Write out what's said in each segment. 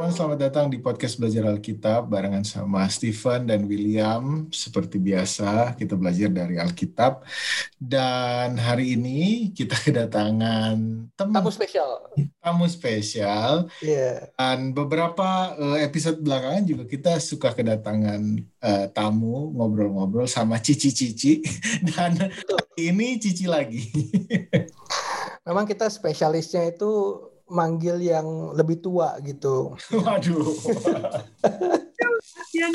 teman-teman, selamat datang di podcast Belajar Alkitab barengan sama Stephen dan William. Seperti biasa, kita belajar dari Alkitab. Dan hari ini kita kedatangan teman Tamu spesial. tamu spesial. Iya. Dan beberapa eh, episode belakangan juga kita suka kedatangan eh, tamu ngobrol-ngobrol sama Cici-Cici. Dan hari ini Cici lagi. Memang kita spesialisnya itu manggil yang lebih tua gitu. Waduh. Ya.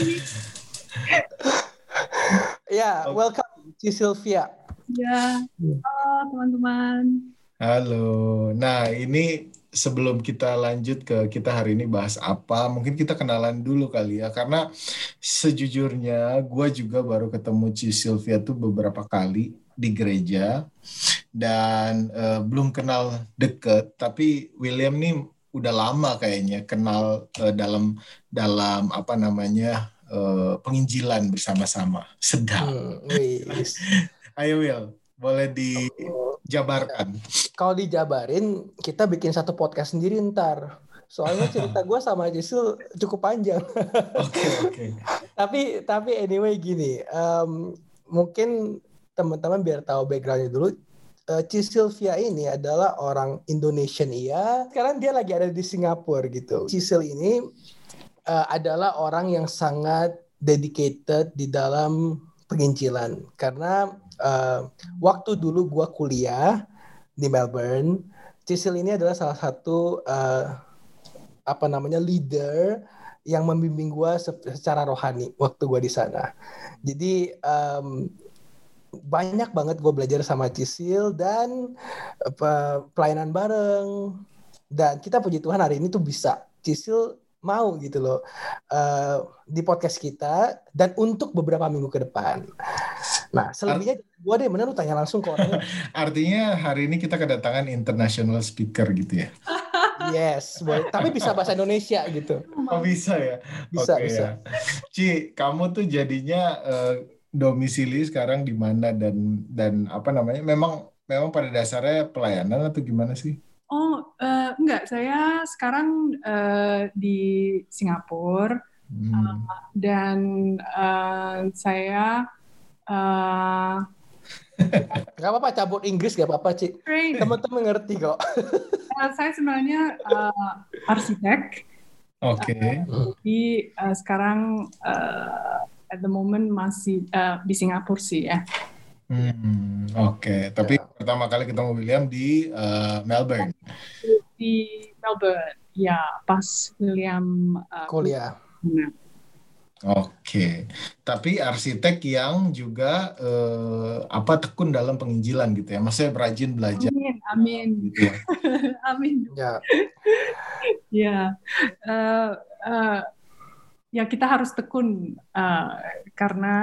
Ya, welcome Ci Sylvia. Ya. Halo teman-teman. Halo. Nah, ini sebelum kita lanjut ke kita hari ini bahas apa, mungkin kita kenalan dulu kali ya. Karena sejujurnya gue juga baru ketemu Ci Sylvia tuh beberapa kali di gereja dan eh, belum kenal deket. Tapi William nih udah lama kayaknya kenal eh, dalam dalam apa namanya eh, penginjilan bersama-sama. Sedap. Hmm. Ayo Will, boleh dijabarkan. Kalau dijabarin, kita bikin satu podcast sendiri ntar. Soalnya cerita gue sama Jisul cukup panjang. Oke oke. tapi tapi anyway gini, em, mungkin teman-teman biar tahu backgroundnya dulu. Eh, Ci Sylvia ini adalah orang Indonesian iya. Sekarang dia lagi ada di Singapura gitu. Cisil ini eh, adalah orang yang sangat dedicated di dalam penginjilan. Karena eh, waktu dulu gua kuliah di Melbourne, Cisil ini adalah salah satu eh, apa namanya leader yang membimbing gua se- secara rohani waktu gua di sana. Jadi em, banyak banget gue belajar sama Cisil dan apa, pelayanan bareng dan kita puji Tuhan hari ini tuh bisa Cisil mau gitu loh eh, di podcast kita dan untuk beberapa minggu ke depan. Nah selebihnya gue deh bener lu tanya langsung ke orangnya. Artinya hari ini kita kedatangan international speaker gitu ya. Yes, boleh. tapi bisa bahasa Indonesia gitu. Oh bisa ya? Bisa Oke bisa. ya. Ci, kamu tuh jadinya eh, domisili sekarang di mana dan dan apa namanya? Memang memang pada dasarnya pelayanan atau gimana sih? Oh, eh, enggak. Saya sekarang eh, di Singapura Hmm. dan eh, saya eh, Gak apa-apa cabut Inggris gak apa-apa Ci. Teman-teman ngerti kok. Eh, saya sebenarnya eh, arsitek. Oke. Jadi eh, sekarang at the moment masih eh, di Singapura sih ya. Hmm, Oke. Tapi Ya. pertama kali ketemu William di eh, Melbourne. Di Melbourne. Ya, pas William eh, Kuliah. Nah, Oke. Tapi arsitek yang juga eh, apa tekun dalam penginjilan gitu ya. Maksudnya rajin belajar Amin, amin, gitu ya. amin. Ya. Ya, eh, eh, ya kita harus tekun eh, karena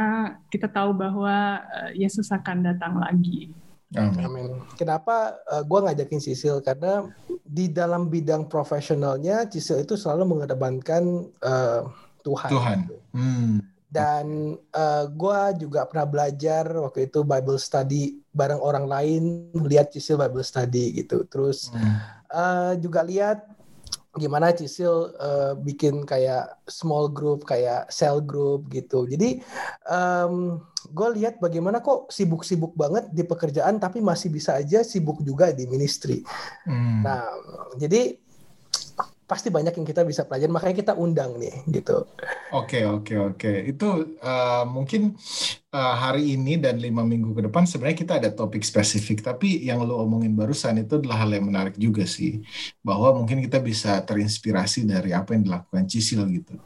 kita tahu bahwa eh, Yesus akan datang lagi. Amin. Amin. Kenapa eh, gua ngajakin Sisil karena di dalam bidang profesionalnya Sisil itu selalu mengedepankan eh, Tuhan. Tuhan. Hmm. Dan eh, gua juga pernah belajar waktu itu Bible study bareng orang lain, lihat Cisil Bible study gitu. Terus Hmm. eh, juga lihat gimana Cisil eh, bikin kayak small group, kayak cell group gitu. Jadi gue lihat bagaimana kok sibuk-sibuk banget di pekerjaan, tapi masih bisa aja sibuk juga di ministry. Hmm. Nah, jadi pasti banyak yang kita bisa pelajari, makanya kita undang nih gitu. Oke, oke, oke. Itu eh, mungkin eh, hari ini dan lima minggu ke depan sebenarnya kita ada topik spesifik. Tapi yang lo omongin barusan itu adalah hal yang menarik juga sih. Bahwa mungkin kita bisa terinspirasi dari apa yang dilakukan Cisil gitu.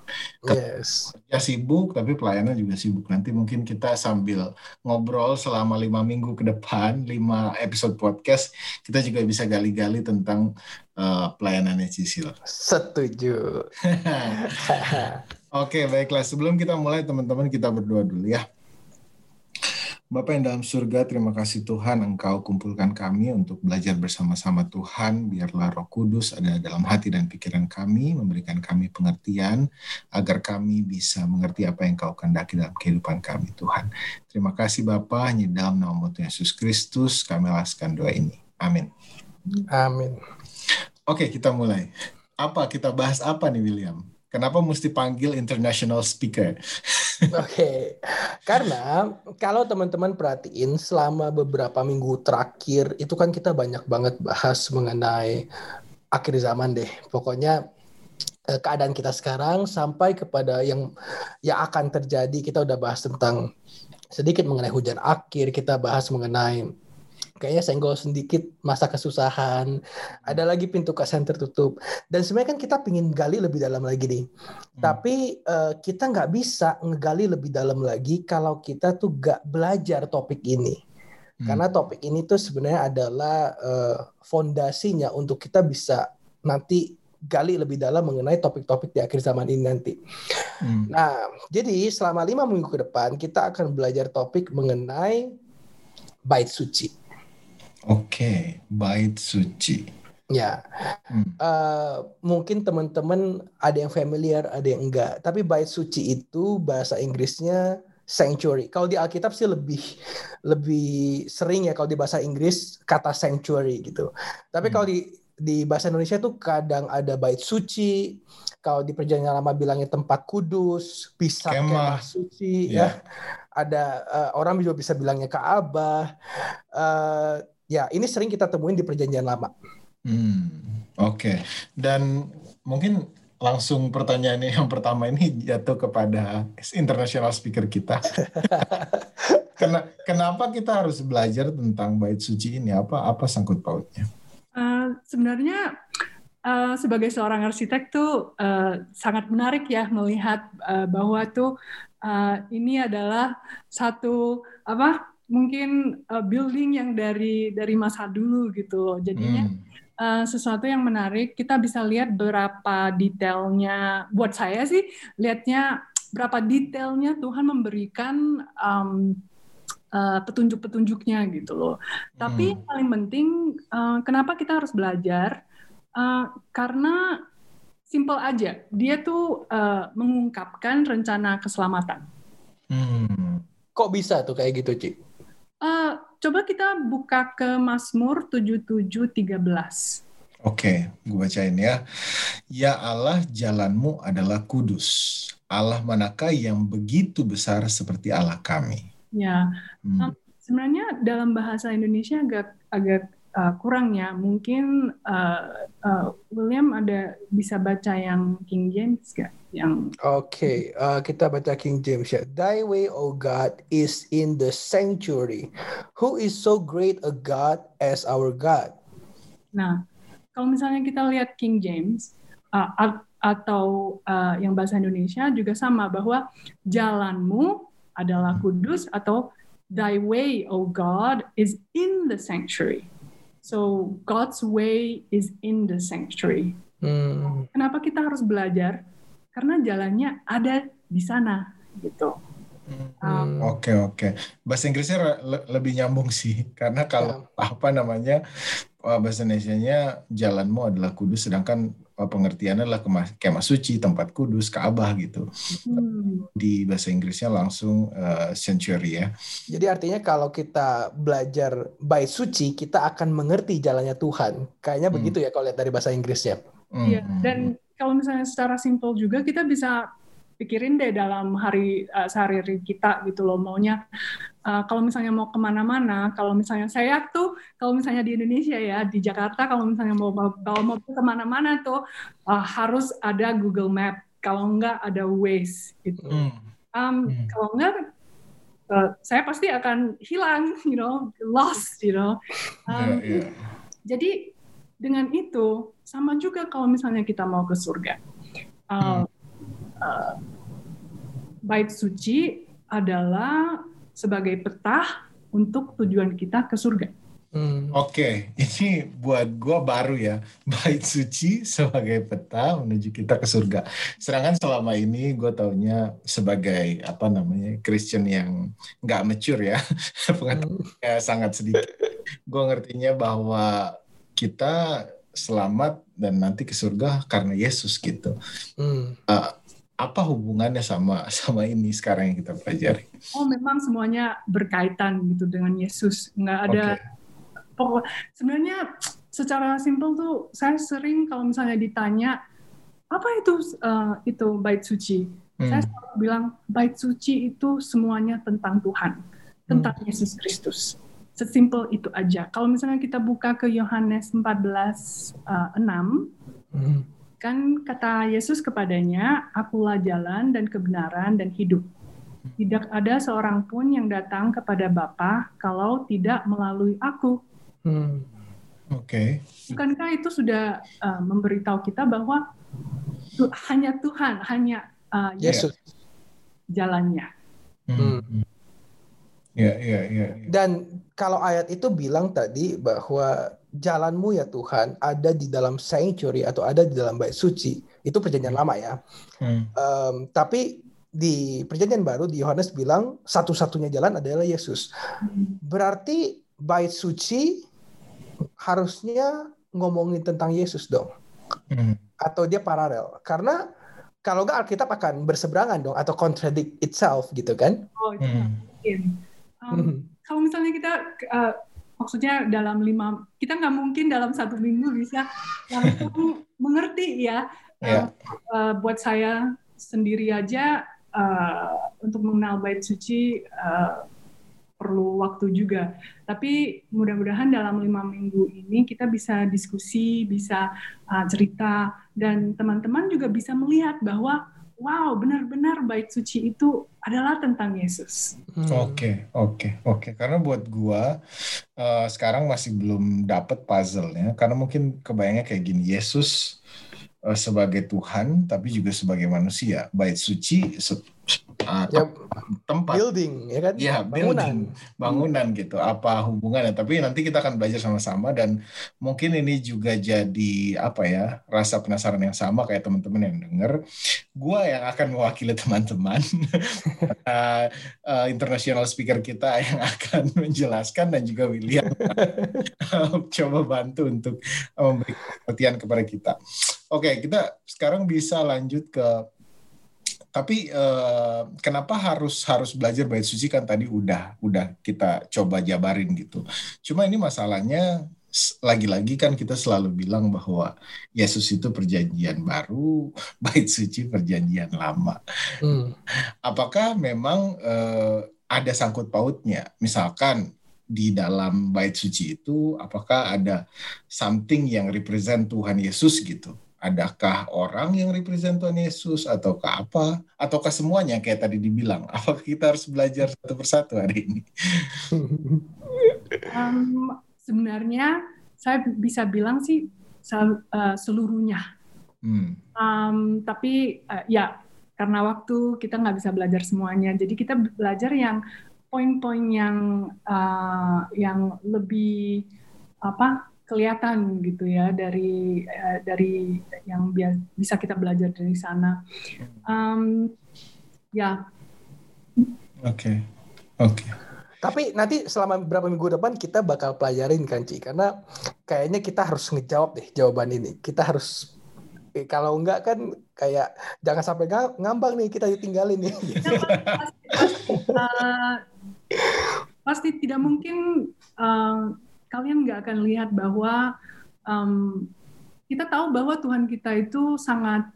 Yes. Ya sibuk, tapi pelayanan juga sibuk. Nanti mungkin kita sambil ngobrol selama lima minggu ke depan, lima episode podcast, kita juga bisa gali-gali tentang eh, pelayanannya Cisil. Setuju. Oke, baiklah. Sebelum kita mulai, teman-teman, kita berdoa dulu ya. Bapak yang dalam surga, terima kasih Tuhan Engkau kumpulkan kami untuk belajar bersama-sama Tuhan. Biarlah roh kudus ada dalam hati dan pikiran kami, memberikan kami pengertian, agar kami bisa mengerti apa yang Engkau kehendaki dalam kehidupan kami Tuhan. Terima kasih Bapak, hanya dalam nama Tuhan Yesus Kristus kami laskan doa ini. Amin. Amin. Oke, kita mulai. apa kita bahas apa nih William? Kenapa mesti panggil international speaker? Oke, okay. karena kalau teman-teman perhatiin selama beberapa minggu terakhir itu kan kita banyak banget bahas mengenai akhir zaman deh. Pokoknya eh, keadaan kita sekarang sampai kepada yang yang akan terjadi. Kita udah bahas tentang sedikit mengenai hujan akhir, kita bahas mengenai kayaknya senggol sedikit masa kesusahan ada lagi pintu kas yang tertutup dan sebenarnya kan kita pingin gali lebih dalam lagi nih hmm. tapi uh, kita nggak bisa ngegali lebih dalam lagi kalau kita tuh gak belajar topik ini hmm. karena topik ini tuh sebenarnya adalah uh, fondasinya untuk kita bisa nanti gali lebih dalam mengenai topik-topik di akhir zaman ini nanti. Hmm. Nah, jadi selama lima minggu ke depan kita akan belajar topik mengenai bait suci. Oke, bait suci. Ya, hmm. uh, mungkin teman-teman ada yang familiar, ada yang enggak. Tapi bait suci itu bahasa Inggrisnya sanctuary. Kalau di Alkitab sih lebih lebih sering ya kalau di bahasa Inggris kata sanctuary gitu. Tapi hmm. kalau di di bahasa Indonesia tuh kadang ada bait suci, kalau di perjanjian lama bilangnya tempat kudus, bisa kemah, kemah suci yeah. ya. Ada uh, orang juga bisa bilangnya Ka'bah. Uh, ya ini sering kita temuin di perjanjian lama. Hmm, Oke, okay. dan mungkin langsung pertanyaannya yang pertama ini jatuh kepada international speaker kita. Kenapa kita harus belajar tentang bait suci ini? Apa apa sangkut pautnya? Uh, sebenarnya uh, sebagai seorang arsitek tuh uh, sangat menarik ya melihat uh, bahwa tuh uh, ini adalah satu apa mungkin uh, building yang dari dari masa dulu gitu Jadinya hmm. uh, sesuatu yang menarik. Kita bisa lihat berapa detailnya. Buat saya sih lihatnya berapa detailnya Tuhan memberikan um, uh, petunjuk-petunjuknya gitu loh. Hmm. Tapi paling penting uh, kenapa kita harus belajar? Uh, karena simple aja, dia tuh uh, mengungkapkan rencana keselamatan. Hmm. Kok bisa tuh kayak gitu, Ci? Uh, coba kita buka ke Mazmur 77:13. Oke, gue bacain ya. Ya Allah, jalanmu adalah kudus. Allah manakah yang begitu besar seperti Allah kami? Ya, hmm. sebenarnya dalam bahasa Indonesia agak agak uh, kurang ya. Mungkin uh, uh, William ada bisa baca yang King James gak? Yang Oke, okay. uh, kita baca King James ya. Thy way, O God, is in the sanctuary. Who is so great a God as our God? Nah, kalau misalnya kita lihat King James uh, atau uh, yang bahasa Indonesia juga sama bahwa jalanmu adalah kudus atau Thy way, O God, is in the sanctuary. So God's way is in the sanctuary. Hmm. Kenapa kita harus belajar? Karena jalannya ada di sana gitu. Hmm. Um, oke oke. Okay. Bahasa Inggrisnya le lebih nyambung sih, karena kalau yeah. apa namanya bahasa Indonesia-nya jalanmu adalah kudus, sedangkan pengertiannya adalah kemah suci, tempat kudus, Ka'bah gitu. Hmm. Di bahasa Inggrisnya langsung uh, sanctuary ya. Jadi artinya kalau kita belajar bait suci, kita akan mengerti jalannya Tuhan. Kayaknya hmm. begitu ya kalau lihat dari bahasa Inggrisnya. Hmm. Iya, hmm. dan kalau misalnya secara simpel juga kita bisa pikirin deh dalam hari uh, sehari-hari kita gitu loh. Maunya uh, kalau misalnya mau ke mana-mana kalau misalnya saya tuh kalau misalnya di Indonesia ya di Jakarta kalau misalnya mau bawa mobil ke mana-mana tuh uh, harus ada Google Map. Kalau enggak ada Waze gitu. Um, hmm. kalau enggak uh, saya pasti akan hilang you know lost you know. Um, yeah, yeah. jadi dengan itu sama juga kalau misalnya kita mau ke surga. Uh, uh, bait suci adalah sebagai petah untuk tujuan kita ke surga. Hmm. Oke, okay. ini buat gue baru ya, bait suci sebagai peta menuju kita ke surga. Sedangkan selama ini gue taunya sebagai apa namanya Christian yang nggak mature ya, pengetahuannya hmm. sangat sedikit. Gue ngertinya bahwa kita selamat dan nanti ke surga karena Yesus gitu. Hmm. Uh, apa hubungannya sama sama ini sekarang yang kita pelajari? Oh, memang semuanya berkaitan gitu dengan Yesus. Nggak ada okay. pokok. Sebenarnya secara simpel tuh saya sering kalau misalnya ditanya apa itu uh, itu bait suci, hmm. saya selalu bilang bait suci itu semuanya tentang Tuhan, tentang hmm. Yesus Kristus. Sesimpel itu aja. Kalau misalnya kita buka ke Yohanes 14 uh, 6, hmm. Kan kata Yesus kepadanya, "Akulah jalan dan kebenaran dan hidup." Tidak ada seorang pun yang datang kepada Bapa kalau tidak melalui aku. Hmm. Oke. Okay. Bukankah itu sudah uh, memberitahu kita bahwa tu, hanya Tuhan, hanya uh, Yesus jalannya. Hmm. Ya, ya, ya, ya. Dan kalau ayat itu bilang tadi bahwa jalanmu ya Tuhan ada di dalam sanctuary atau ada di dalam bait suci, itu perjanjian lama ya. Hmm. Um, tapi di perjanjian baru di Yohanes bilang satu-satunya jalan adalah Yesus. Berarti bait suci harusnya ngomongin tentang Yesus dong. Hmm. Atau dia paralel. Karena kalau nggak Alkitab akan berseberangan dong atau contradict itself gitu kan. Oh, itu hmm. Um, hmm. Kalau misalnya kita uh, maksudnya dalam lima kita nggak mungkin dalam satu minggu bisa langsung mengerti ya. Yeah. uh, buat saya sendiri aja uh, untuk mengenal bait suci uh, perlu waktu juga. Tapi mudah-mudahan dalam lima minggu ini kita bisa diskusi, bisa uh, cerita, dan teman-teman juga bisa melihat bahwa wow benar-benar bait suci itu adalah tentang Yesus. Oke, hmm. oke, oke. Okay. Karena buat gua uh, sekarang masih belum dapet puzzle-nya. Karena mungkin kebayangnya kayak gini, Yesus uh, sebagai Tuhan, tapi juga sebagai manusia. Bait suci uh, ya, tempat. building ya kan? Ya bangunan. bangunan gitu. Apa hubungannya? Tapi nanti kita akan belajar sama-sama dan mungkin ini juga jadi apa ya rasa penasaran yang sama kayak teman-teman yang denger. Gue yang akan mewakili teman-teman uh, uh, international speaker kita yang akan menjelaskan dan juga William coba bantu untuk memberi pengertian kepada kita. Oke kita sekarang bisa lanjut ke tapi uh, kenapa harus harus belajar bait suci kan tadi udah udah kita coba jabarin gitu. Cuma ini masalahnya lagi-lagi kan kita selalu bilang bahwa Yesus itu perjanjian baru, bait suci perjanjian lama. Hmm. Apakah memang uh, ada sangkut pautnya? Misalkan di dalam bait suci itu apakah ada something yang represent Tuhan Yesus gitu? Adakah orang yang represent Tuhan Yesus ataukah apa ataukah semuanya kayak tadi dibilang? Apakah kita harus belajar satu persatu hari ini? Um, sebenarnya saya bisa bilang sih uh, seluruhnya. Hmm. um, tapi uh, ya karena waktu kita nggak bisa belajar semuanya. Jadi kita belajar yang poin-poin yang uh, yang lebih apa kelihatan gitu ya dari uh, dari yang bisa kita belajar dari sana. Um, ya. Oke, oke. Tapi nanti selama beberapa minggu depan kita bakal pelajarin kan Ci, karena kayaknya kita harus ngejawab deh jawaban ini. Kita harus eh, kalau enggak kan kayak jangan sampai ngambang nih kita ditinggalin nih. Ya, pasti, pasti, uh, pasti tidak mungkin uh, kalian nggak akan lihat bahwa um, kita tahu bahwa Tuhan kita itu sangat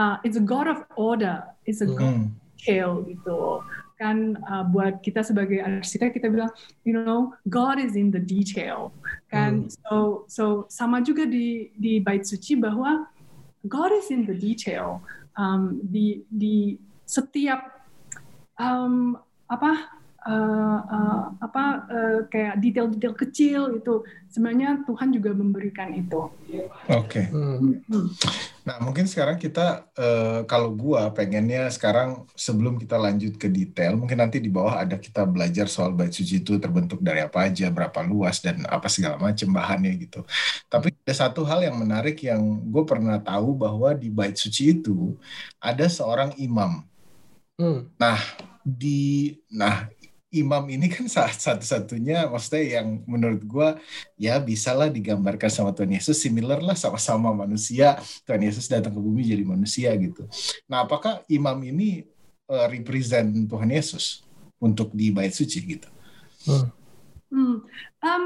uh, it's a God of order, it's a God of detail gitu. Kan uh, buat kita sebagai arsitek kita bilang you know God is in the detail. Kan mm. so so sama juga di di bait suci bahwa God is in the detail. Um, di di setiap um, apa uh, uh, apa uh, kayak detail-detail kecil itu sebenarnya Tuhan juga memberikan itu. Oke. Okay. Hmm. Nah mungkin sekarang kita uh, kalau gua pengennya sekarang sebelum kita lanjut ke detail mungkin nanti di bawah ada kita belajar soal bait suci itu terbentuk dari apa aja berapa luas dan apa segala macam bahannya gitu. Tapi ada satu hal yang menarik yang gue pernah tahu bahwa di bait suci itu ada seorang imam. Hmm. Nah di nah imam ini kan saat satu-satunya maksudnya yang menurut gue ya bisalah digambarkan sama Tuhan Yesus similar lah sama-sama manusia Tuhan Yesus datang ke bumi jadi manusia gitu. Nah apakah imam ini uh, represent Tuhan Yesus untuk di bait suci gitu? Hmm. Hmm. Um,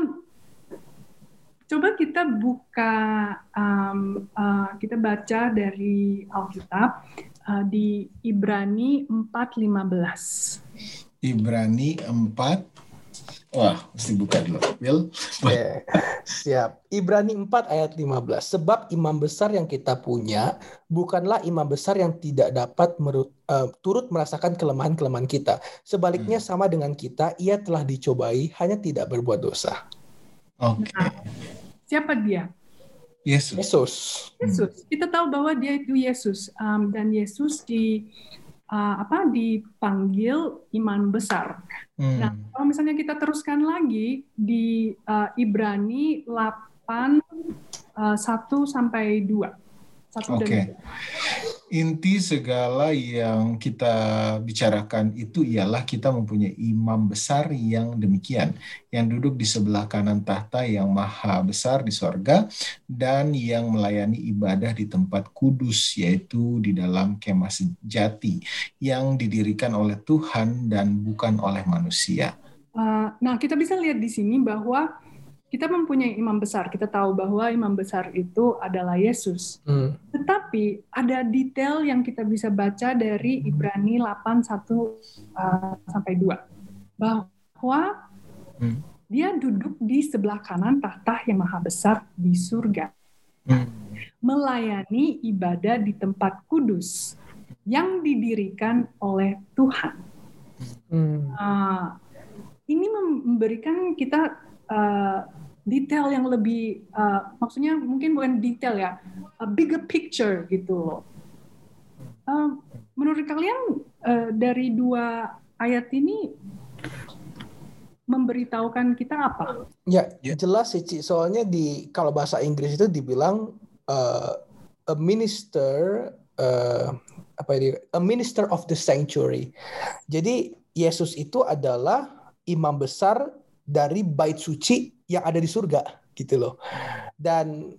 coba kita buka, um, uh, kita baca dari Alkitab uh, di Ibrani 4:15. Ibrani 4 Wah, mesti buka dulu. Will? Oke, siap. Ibrani 4 ayat 15. Sebab imam besar yang kita punya bukanlah imam besar yang tidak dapat merut, uh, turut merasakan kelemahan-kelemahan kita. Sebaliknya Hmm. sama dengan kita, ia telah dicobai hanya tidak berbuat dosa. Oke. Nah, siapa dia? Yesus. Yesus. Yesus. Kita tahu bahwa dia itu Yesus Um, dan Yesus di uh, apa dipanggil imam besar. Hmm. Nah, kalau misalnya kita teruskan lagi di uh, Ibrani 8 uh, 1 sampai 2. 1 Oke. dan 2. Inti segala yang kita bicarakan itu ialah kita mempunyai imam besar yang demikian, yang duduk di sebelah kanan tahta yang maha besar di sorga, dan yang melayani ibadah di tempat kudus, yaitu di dalam kemah sejati, yang didirikan oleh Tuhan dan bukan oleh manusia. Uh, nah, kita bisa lihat di sini bahwa kita mempunyai imam besar. Kita tahu bahwa imam besar itu adalah Yesus. Hmm. Tetapi ada detail yang kita bisa baca dari Ibrani 8 1 uh, sampai 2 bahwa Hmm. dia duduk di sebelah kanan tahta yang maha besar di surga, Hmm. melayani ibadah di tempat kudus yang didirikan oleh Tuhan. Hmm. Uh, ini memberikan kita uh, detail yang lebih, uh, maksudnya mungkin bukan detail ya, a bigger picture gitu loh. Uh, menurut kalian uh, dari dua ayat ini memberitahukan kita apa? Ya, Ya. jelas sih, Ci. Soalnya di kalau bahasa Inggris itu dibilang uh, a minister uh, apa ini? A minister of the sanctuary. Jadi Yesus itu adalah imam besar dari bait suci yang ada di surga, gitu loh. Dan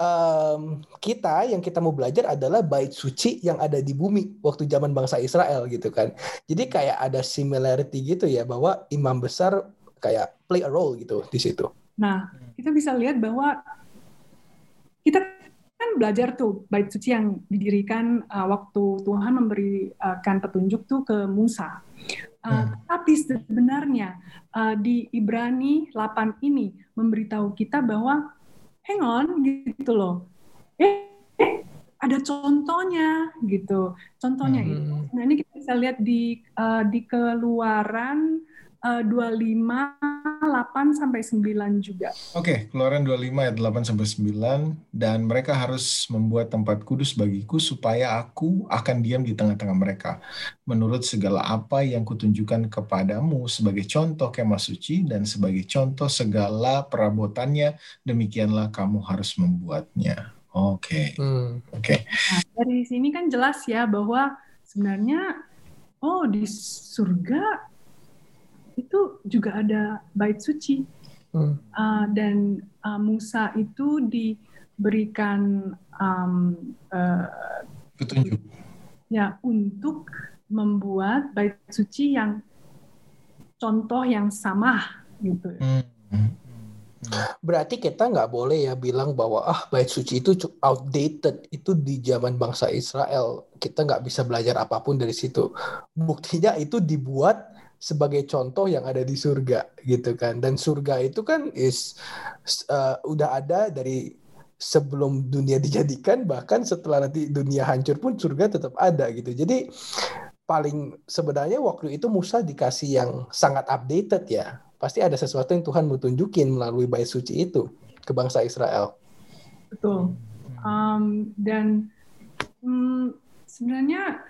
em, kita yang kita mau belajar adalah bait suci yang ada di bumi waktu zaman bangsa Israel gitu kan. Jadi kayak ada similarity gitu ya bahwa imam besar kayak play a role gitu di situ. Nah, kita bisa lihat bahwa kita kan belajar tuh bait suci yang didirikan uh, waktu Tuhan memberikan petunjuk tuh ke Musa. Uh. Tapi sebenarnya uh, di Ibrani 8 ini memberitahu kita bahwa hang on gitu loh. Eh, eh, ada contohnya gitu. Contohnya itu. Hmm. Nah, ini kita bisa lihat di uh, di Keluaran uh, 25 8 sampai 9 juga. Oke, Keluaran 25 ayat 8 sampai 9 dan mereka harus membuat tempat kudus bagiku supaya aku akan diam di tengah-tengah mereka menurut segala apa yang kutunjukkan kepadamu sebagai contoh kemah suci dan sebagai contoh segala perabotannya demikianlah kamu harus membuatnya. Oke. Hmm. Oke. Nah, dari sini kan jelas ya bahwa sebenarnya oh di surga itu juga ada bait suci Hmm. Uh, dan uh, Musa itu diberikan um, uh, Petunjuk. ya untuk membuat bait suci yang contoh yang sama gitu. Hmm. Berarti kita nggak boleh ya bilang bahwa ah bait suci itu outdated itu di zaman bangsa Israel. Kita nggak bisa belajar apa pun dari situ. Buktinya itu dibuat sebagai contoh yang ada di surga gitu kan. Dan surga itu kan is uh, udah ada dari sebelum dunia dijadikan bahkan setelah nanti dunia hancur pun surga tetap ada gitu. Jadi paling sebenarnya waktu itu Musa dikasih yang sangat updated ya. Pasti ada sesuatu yang Tuhan mau tunjukin melalui bait suci itu ke bangsa Israel. Betul. Um, dan mm, sebenarnya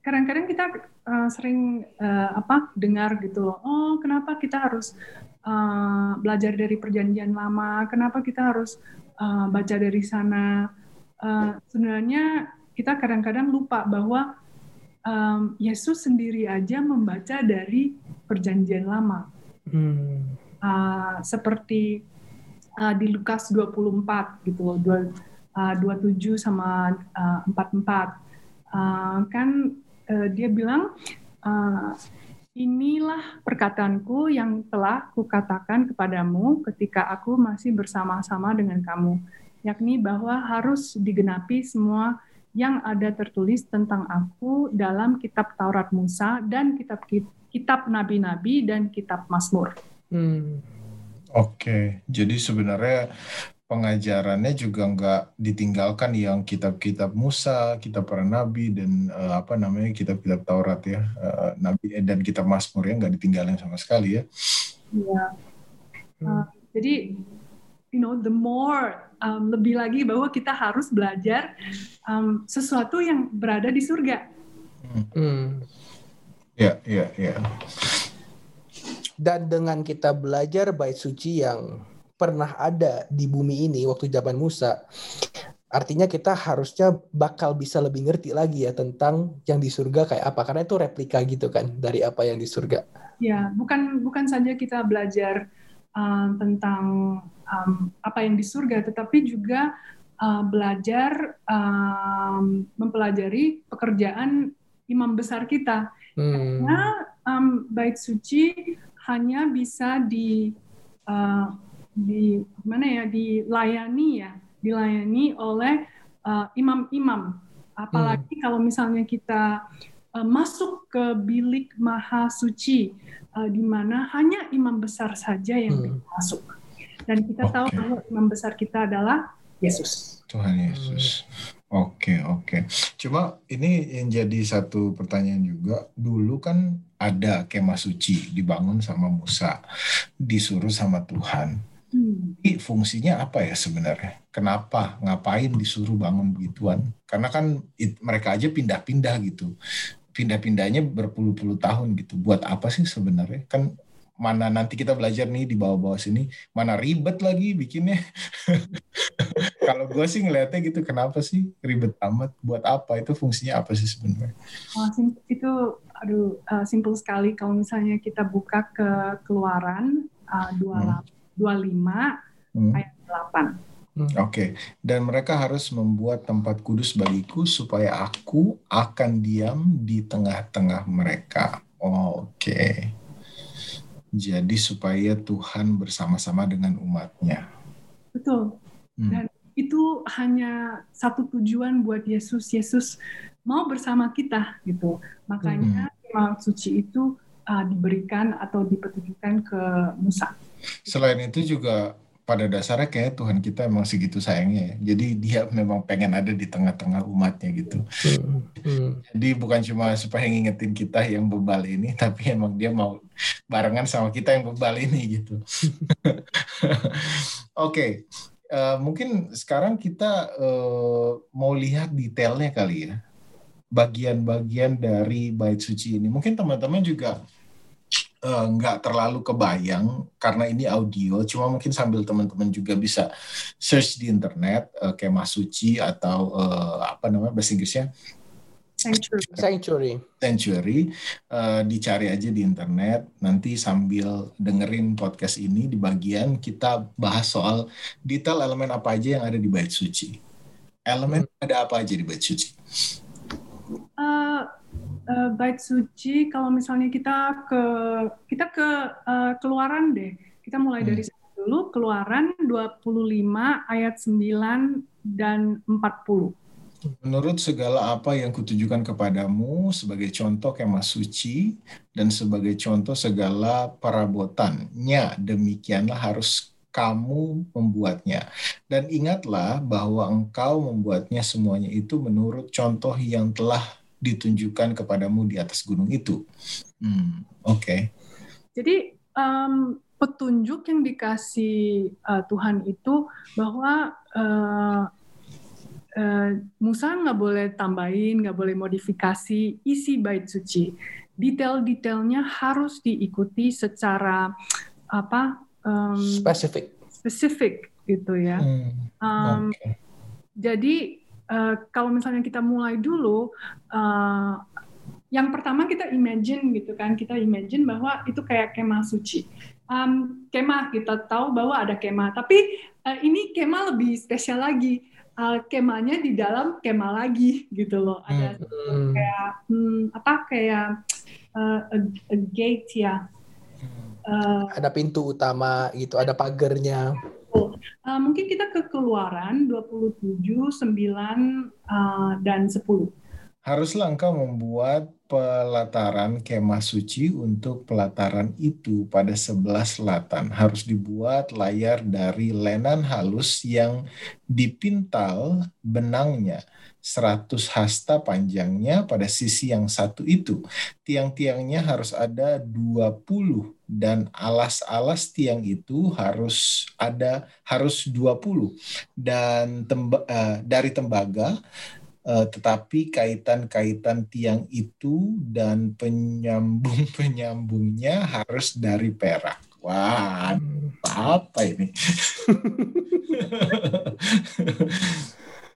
kadang-kadang kita uh, sering uh, apa dengar gitu loh. Oh, kenapa kita harus uh, belajar dari perjanjian lama? Kenapa kita harus uh, baca dari sana? Uh, sebenarnya kita kadang-kadang lupa bahwa um, Yesus sendiri aja membaca dari perjanjian lama. Hmm. Uh, seperti uh, di Lukas 24 gitu loh, dua- uh, 27 sama uh, 44. Uh, kan uh, dia bilang uh, Inilah perkataanku yang telah kukatakan kepadamu ketika aku masih bersama-sama dengan kamu, yakni bahwa harus digenapi semua yang ada tertulis tentang aku dalam kitab Taurat Musa dan kitab kitab nabi-nabi dan kitab Mazmur. Hmm. Oke, jadi sebenarnya pengajarannya juga nggak ditinggalkan yang kitab-kitab Musa, kitab para nabi dan uh, apa namanya kitab-kitab Taurat ya, uh, nabi dan kitab Mazmur ya nggak ditinggalin sama sekali ya. Iya. Uh, jadi you know the more um, lebih lagi bahwa kita harus belajar um, sesuatu yang berada di surga. Hmm. Ya, ya, ya. Dan dengan kita belajar bait suci yang pernah ada di bumi ini waktu zaman Musa, artinya kita harusnya bakal bisa lebih ngerti lagi ya tentang yang di surga kayak apa karena itu replika gitu kan dari apa yang di surga. Ya, bukan bukan saja kita belajar uh, tentang um, apa yang di surga, tetapi juga uh, belajar um, mempelajari pekerjaan imam besar kita. Hmm. Karena um, bait suci hanya bisa di uh, di mana ya dilayani ya dilayani oleh uh, imam-imam apalagi hmm. kalau misalnya kita uh, masuk ke bilik maha suci uh, di mana hanya imam besar saja yang hmm. masuk dan kita okay. tahu bahwa imam besar kita adalah Yesus Tuhan Yesus Oke, oke. Cuma ini yang jadi satu pertanyaan juga. Dulu kan ada kemah suci dibangun sama Musa, disuruh sama Tuhan. Jadi fungsinya apa ya sebenarnya? Kenapa? Ngapain disuruh bangun begituan? Karena kan it, mereka aja pindah-pindah gitu. Pindah-pindahnya berpuluh-puluh tahun gitu. Buat apa sih sebenarnya? Kan mana nanti kita belajar nih di bawah-bawah sini, mana ribet lagi bikinnya. Kalau gue sih ngeliatnya gitu, kenapa sih ribet amat? Buat apa? Itu fungsinya apa sih sebenarnya? Oh, itu aduh uh, simpel sekali. Kalau misalnya kita buka ke keluaran uh, dua hmm 25 hmm. ayat 8. Hmm. Oke, okay. dan mereka harus membuat tempat kudus bagiku supaya aku akan diam di tengah-tengah mereka. Oh, Oke, okay. jadi supaya Tuhan bersama-sama dengan umatnya. Betul. Hmm. Dan itu hanya satu tujuan buat Yesus. Yesus mau bersama kita gitu. Makanya hmm. suci itu uh, diberikan atau dipetunjukkan ke Musa. Selain itu juga pada dasarnya kayak Tuhan kita emang segitu sayangnya ya. Jadi dia memang pengen ada di tengah-tengah umatnya gitu. Hmm. Hmm. Jadi bukan cuma supaya ngingetin kita yang bebal ini, tapi emang dia mau barengan sama kita yang bebal ini gitu. Oke, okay. uh, eh, mungkin sekarang kita uh, mau lihat detailnya kali ya. Bagian-bagian dari bait suci ini. Mungkin teman-teman juga nggak uh, terlalu kebayang karena ini audio, cuma mungkin sambil teman-teman juga bisa search di internet uh, kemah suci atau uh, apa namanya bahasa Inggrisnya Sanctuary. Sanctuary. Sanctuary. Uh, dicari aja di internet. Nanti sambil dengerin podcast ini di bagian kita bahas soal detail elemen apa aja yang ada di bait suci. Elemen hmm. ada apa aja di bait suci? Uh, uh, bait suci kalau misalnya kita ke kita ke uh, keluaran deh. Kita mulai hmm. dari dulu keluaran 25 ayat 9 dan 40. Menurut segala apa yang kutujukan kepadamu sebagai contoh kemah suci dan sebagai contoh segala perabotannya, demikianlah harus kamu membuatnya. Dan ingatlah bahwa engkau membuatnya semuanya itu menurut contoh yang telah ditunjukkan kepadamu di atas gunung itu. Hmm, Oke. Okay. Jadi um, petunjuk yang dikasih uh, Tuhan itu bahwa uh, uh, Musa nggak boleh tambahin, nggak boleh modifikasi isi bait suci. Detail-detailnya harus diikuti secara apa? Um, spesifik. Spesifik gitu ya. Hmm, um, okay. Jadi uh, kalau misalnya kita mulai dulu, uh, yang pertama kita imagine gitu kan, kita imagine bahwa itu kayak kemah suci. Um, kemah kita tahu bahwa ada kemah, tapi uh, ini kemah lebih spesial lagi. uh, kemahnya di dalam kemah lagi gitu loh. Ada Hmm. kayak hmm, apa kayak uh, a, a gate ya. Uh, Ada pintu utama gitu, ada pagernya. Uh, mungkin kita ke keluaran 27, 9 uh, dan 10. Haruslah engkau membuat pelataran kemah suci untuk pelataran itu pada sebelah selatan. Harus dibuat layar dari lenan halus yang dipintal benangnya. 100 hasta panjangnya pada sisi yang satu itu. Tiang-tiangnya harus ada 20 dan alas-alas tiang itu harus ada harus 20 dan temba, uh, dari tembaga tetapi kaitan-kaitan tiang itu dan penyambung-penyambungnya harus dari perak. Wah, apa ini?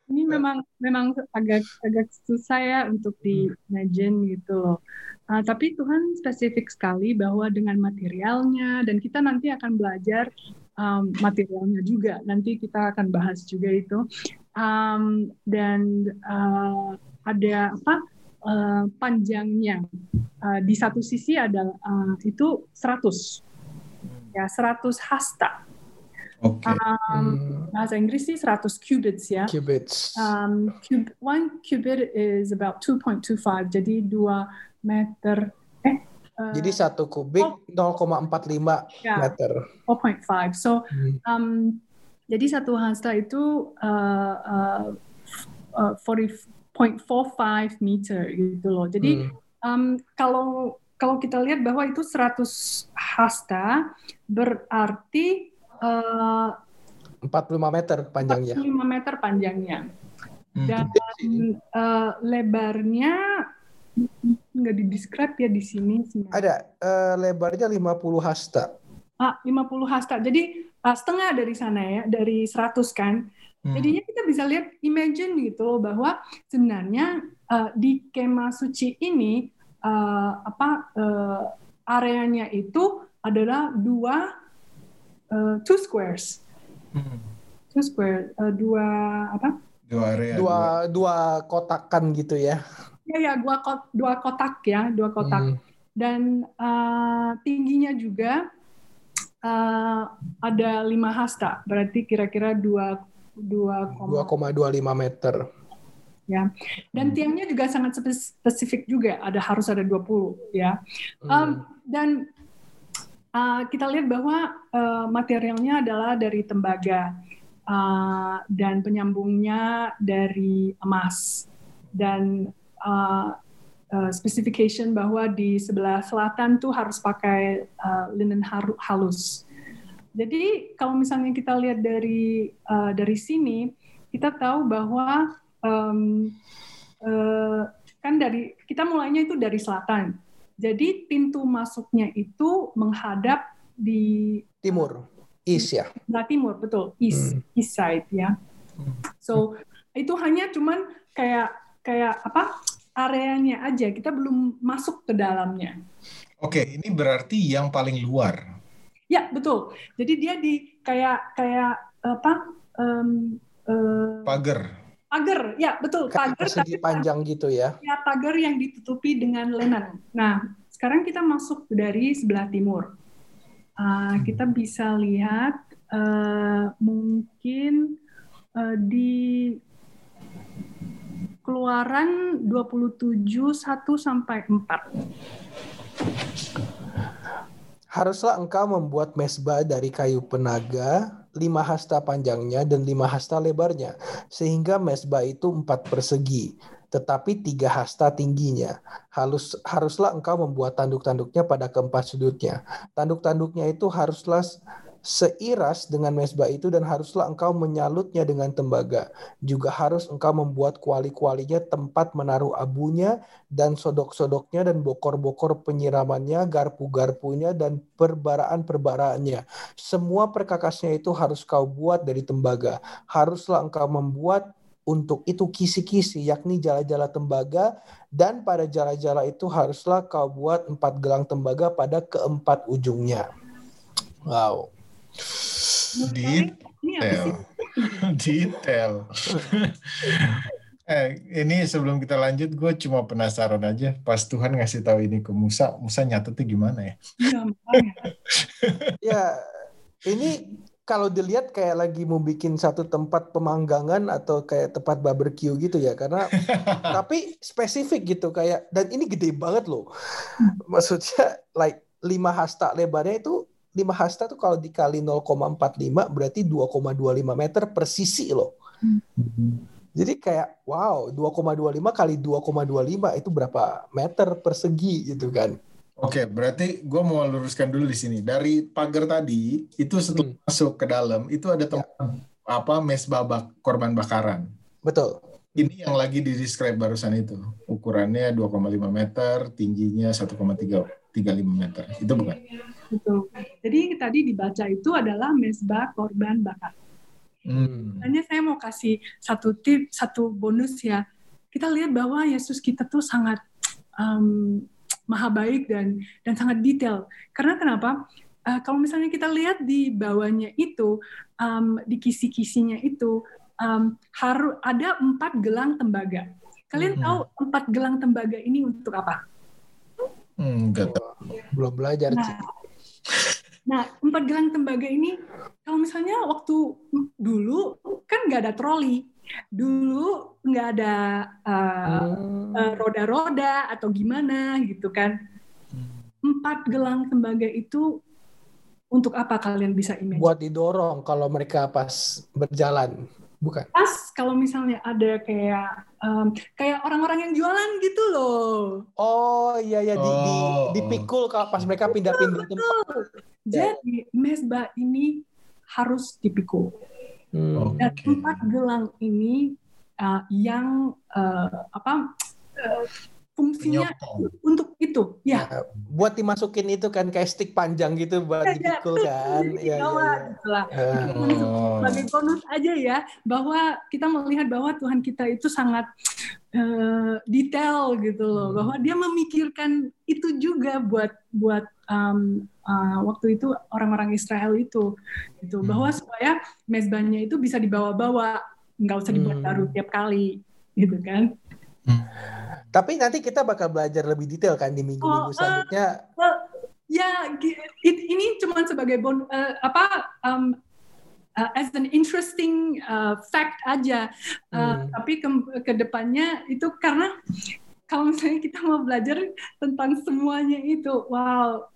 ini memang memang agak agak susah ya untuk di imagine gitu loh. Uh, tapi Tuhan spesifik sekali bahwa dengan materialnya dan kita nanti akan belajar um, materialnya juga. Nanti kita akan bahas juga itu. Um, dan uh, ada apa uh, panjangnya uh, di satu sisi ada uh, itu 100 ya 100 hasta. Oke. Um, Hmm. bahasa Inggris sih 100 cubits ya. Qubits. Um, cub, one qubit is about 2.25, jadi 2 meter. Uh, Jadi satu kubik oh. 0,45 ya, meter. 4.5. So, Hmm. um, jadi satu hasta itu uh, uh, uh, 40.45 meter gitu loh. Jadi Hmm. um, kalau kalau kita lihat bahwa itu 100 hasta berarti uh, 45 meter panjangnya. 45 meter panjangnya. Hmm. Dan uh, lebarnya nggak di describe ya di sini sebenarnya. Ada eh, lebarnya 50 hasta. Ah, 50 hasta. Jadi ah, setengah dari sana ya, dari 100 kan. Hmm. Jadinya kita bisa lihat imagine gitu bahwa sebenarnya uh, di kemah suci ini uh, apa uh, areanya itu adalah dua uh, two squares, Hmm. two square, uh, dua apa? Dua area. Dua dua kotakan gitu ya. Ya ya, dua kot, dua kotak ya, dua kotak. Hmm. Dan uh, tingginya juga uh, ada lima hasta, berarti kira-kira dua dua koma 2,25 meter. ya. Dan Hmm. tiangnya juga sangat spes- spesifik juga, ada harus ada 20 ya. Um, Hmm. dan uh, kita lihat bahwa uh, materialnya adalah dari tembaga uh, dan penyambungnya dari emas dan uh, uh, specification bahwa di sebelah selatan tuh harus pakai uh, linen halus. Jadi kalau misalnya kita lihat dari uh, dari sini, kita tahu bahwa um, uh, kan dari kita mulainya itu dari selatan. Jadi pintu masuknya itu menghadap di Timur. East ya. sebelah timur, betul, east, Hmm. east side ya. Hmm. So itu hanya cuman kayak kayak apa areanya aja, kita belum masuk ke dalamnya. Oke, ini berarti yang paling luar. Ya betul. Jadi dia di kayak kayak apa? em, eh, Pagar. pagar, ya betul pagar tapi panjang gitu ya. ya pagar yang ditutupi dengan lenan. Nah sekarang kita masuk dari sebelah timur. Ah, kita bisa lihat eh, mungkin eh, di keluaran 27 1 sampai 4. Haruslah engkau membuat mesbah dari kayu penaga, lima hasta panjangnya dan lima hasta lebarnya, sehingga mesbah itu empat persegi, tetapi tiga hasta tingginya. Halus, haruslah engkau membuat tanduk-tanduknya pada keempat sudutnya. Tanduk-tanduknya itu haruslah seiras dengan mesbah itu dan haruslah engkau menyalutnya dengan tembaga. Juga harus engkau membuat kuali-kualinya tempat menaruh abunya dan sodok-sodoknya dan bokor-bokor penyiramannya, garpu-garpunya dan perbaraan-perbaraannya. Semua perkakasnya itu harus kau buat dari tembaga. Haruslah engkau membuat untuk itu kisi-kisi, yakni jala-jala tembaga, dan pada jala-jala itu haruslah kau buat empat gelang tembaga pada keempat ujungnya. Wow. Sih? Detail. eh, ini sebelum kita lanjut, gue cuma penasaran aja. Pas Tuhan ngasih tahu ini ke Musa, Musa nyatetnya gimana ya? Iya. Ya, ini kalau dilihat kayak lagi mau bikin satu tempat pemanggangan atau kayak tempat barbecue gitu ya karena tapi spesifik gitu kayak dan ini gede banget loh maksudnya like 5 hasta lebarnya itu 5 hasta tuh kalau dikali 0,45 berarti 2,25 meter per sisi loh jadi kayak wow 2,25 kali 2,25 itu berapa meter persegi gitu kan Oke, berarti gue mau luruskan dulu di sini. Dari pagar tadi, itu setelah Hmm. masuk ke dalam, itu ada tempat apa mesbah bak- korban bakaran. betul Ini yang lagi di describe barusan itu. Ukurannya 2,5 meter, tingginya 1,35 meter. Itu bukan? Betul. Jadi tadi dibaca itu adalah mesbah korban bakar. Hmm. Hanya saya mau kasih satu tip, satu bonus ya. Kita lihat bahwa Yesus kita tuh sangat um, maha baik dan dan sangat detail. Karena kenapa? Uh, kalau misalnya kita lihat di bawahnya itu, um, di kisi-kisinya itu um, harus ada empat gelang tembaga. Kalian Hmm. tahu empat gelang tembaga ini untuk apa? Hmm, nggak tahu. belum belajar Nah, Ci. Nah, empat gelang tembaga ini, kalau misalnya waktu dulu kan nggak ada troli, dulu nggak ada uh, Hmm. uh, roda-roda atau gimana gitu kan. Empat gelang tembaga itu untuk apa kalian bisa imagine? buat didorong kalau mereka pas berjalan bukan Pas kalau misalnya ada kayak um, kayak orang-orang yang jualan gitu loh. oh iya ya di, di Oh. dipikul kalau pas mereka pindah-pindah tempat Betul. Jadi mesbah ini harus dipikul. Hmm. Dan empat gelang ini uh, yang uh, apa uh, fungsinya Menyokong. untuk itu, ya. Ya, buat dimasukin itu kan kayak stick panjang gitu buat Ya, ya, dipikul kan gitu lah. Ah. Itu cuma Oh. sebagai bonus aja ya bahwa kita melihat bahwa Tuhan kita itu sangat eh, detail gitu loh Hmm. bahwa dia memikirkan itu juga buat buat um, uh, waktu itu orang-orang Israel itu gitu Hmm. bahwa supaya mezbahnya itu bisa dibawa-bawa nggak usah dibuat Hmm. baru tiap kali gitu kan tapi nanti kita bakal belajar lebih detail kan di minggu-minggu Oh, eh, selanjutnya. ya gi- it- ini cuma sebagai bon eh, apa um, uh, as an interesting uh, fact aja. Uh, Hmm. tapi ke, ke depannya itu karena kalau misalnya kita mau belajar tentang semuanya itu wow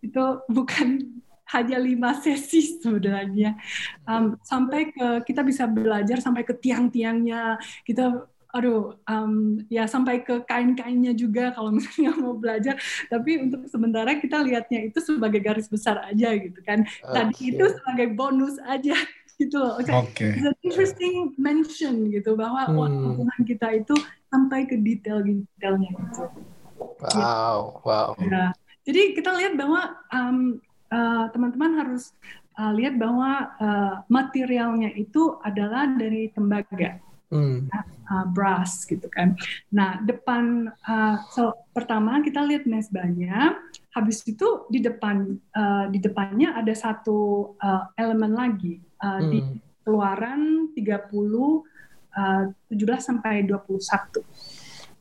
itu bukan hanya lima sesi sebenarnya. Um, sampai ke kita bisa belajar sampai ke tiang-tiangnya. Kita aduh um, ya sampai ke kain-kainnya juga kalau misalnya mau belajar tapi untuk sementara kita lihatnya itu sebagai garis besar aja gitu kan tadi itu sebagai bonus aja gitu loh Oke. It's an interesting mention gitu bahwa wah, Hmm. Tuhan kita itu sampai ke detail-detailnya gitu. wow wow Nah, jadi kita lihat bahwa um, uh, teman-teman harus uh, lihat bahwa uh, materialnya itu adalah dari tembaga, Hmm. uh, brass gitu kan. Nah, depan uh, so, pertama kita lihat mesbahnya, habis itu di depan uh, di depannya ada satu uh, elemen lagi uh, di Hmm. Keluaran 30 uh, 17 sampai 21.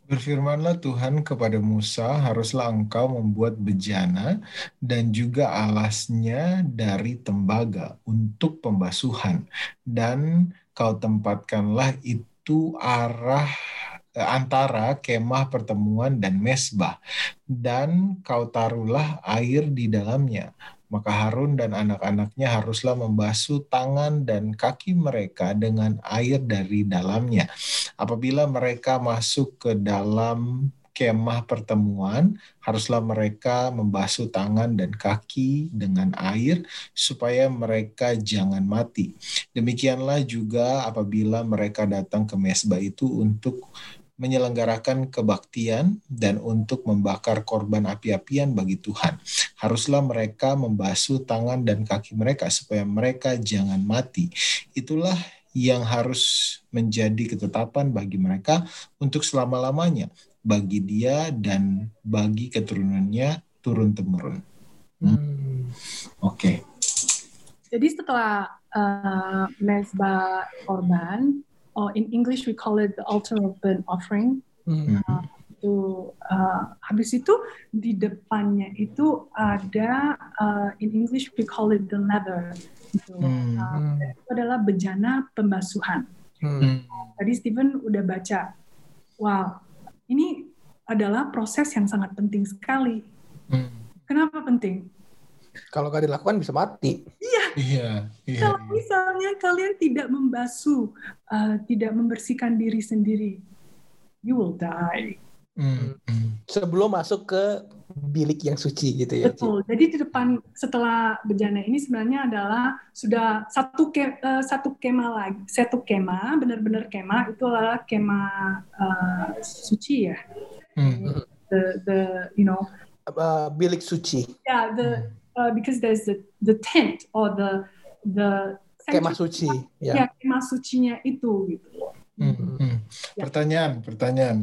Berfirmanlah Tuhan kepada Musa, haruslah engkau membuat bejana dan juga alasnya dari tembaga untuk pembasuhan. Dan kau tempatkanlah itu arah eh, antara kemah pertemuan dan mesbah. Dan kau taruhlah air di dalamnya. Maka Harun dan anak-anaknya haruslah membasuh tangan dan kaki mereka dengan air dari dalamnya apabila mereka masuk ke dalam kemah pertemuan, haruslah mereka membasuh tangan dan kaki dengan air supaya mereka jangan mati. Demikianlah juga apabila mereka datang ke mesbah itu untuk menyelenggarakan kebaktian dan untuk membakar korban api-apian bagi Tuhan. Haruslah mereka membasuh tangan dan kaki mereka supaya mereka jangan mati. Itulah yang harus menjadi ketetapan bagi mereka untuk selama-lamanya, bagi dia dan bagi keturunannya turun-temurun. Hmm. Oke. Jadi setelah uh, mezbah korban, or in English we call it the altar of burnt offering. Hmm. Uh, itu uh, habis itu di depannya itu ada uh, in English we call it the leather. Gitu. Hmm. Uh, itu adalah bejana pembasuhan. Hmm. Hmm. Tadi Steven udah baca. Wow, ini adalah proses yang sangat penting sekali. Hmm. Kenapa penting? Kalau nggak dilakukan bisa mati. Iya, iya. Kalau misalnya kalian tidak membasuh, uh, tidak membersihkan diri sendiri, you will die. Hmm. Hmm. Sebelum masuk ke bilik yang suci gitu ya. Ci? Betul. Jadi di depan setelah bejana ini sebenarnya adalah sudah satu ke, eh, satu kema lagi, satu kema, benar-benar kema itu adalah kema eh, suci ya. Hmm. The the you know Uh, bilik suci. yeah the uh, because there's the the tent or the the Kemah suci. ya Ya. kemah sucinya itu gitu. Hmm. Hmm. Ya. Pertanyaan, pertanyaan.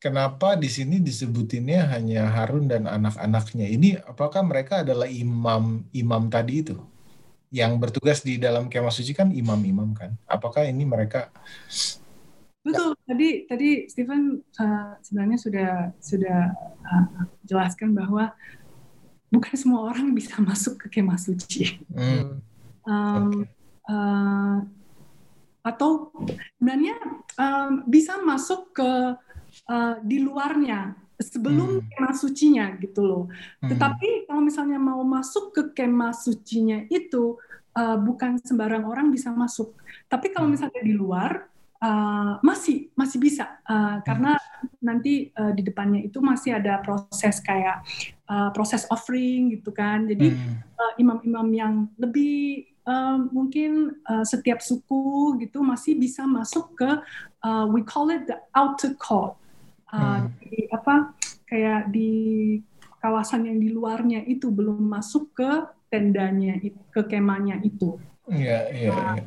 Kenapa di sini disebutinnya hanya Harun dan anak-anaknya? Ini apakah mereka adalah imam imam tadi itu? Yang bertugas di dalam kemah suci kan imam-imam kan? Apakah ini mereka Betul. Tadi tadi Stephen uh, sebenarnya sudah sudah uh, jelaskan bahwa bukan semua orang bisa masuk ke kemah suci. Hmm. Um, Oke. uh, atau sebenarnya um, bisa masuk ke uh, di luarnya sebelum Hmm. kemah sucinya gitu loh. Hmm. Tetapi kalau misalnya mau masuk ke kemah sucinya itu uh, bukan sembarang orang bisa masuk. Tapi kalau Hmm. misalnya di luar uh, masih masih bisa Uh, karena nanti uh, di depannya itu masih ada proses kayak uh, proses offering gitu kan. Jadi Hmm. uh, imam-imam yang lebih um, mungkin uh, setiap suku gitu masih bisa masuk ke uh, we call it the outer court Uh, Hmm. di apa kayak di kawasan yang di luarnya itu belum masuk ke tendanya ke kemahnya itu Iya, iya, iya.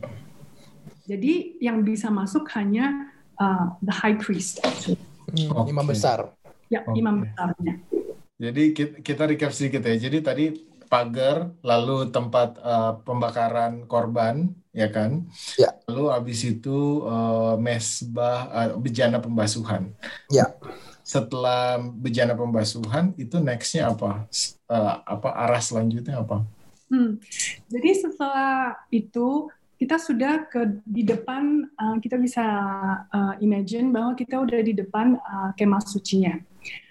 Jadi yang bisa masuk hanya uh, the high priest actually. Hmm, Oke. Imam besar. ya Oke. imam besarnya Jadi kita, kita recap sedikit ya. Jadi tadi pagar, lalu tempat eh, pembakaran korban, ya kan? Ya. Lalu habis itu eh, mesbah, eh, bejana pembasuhan. Ya. Setelah bejana pembasuhan, itu nextnya apa? Eh, apa arah selanjutnya apa? Hmm. Jadi setelah itu kita sudah ke di depan uh, kita bisa uh, imagine bahwa kita udah di depan uh, kemah sucinya.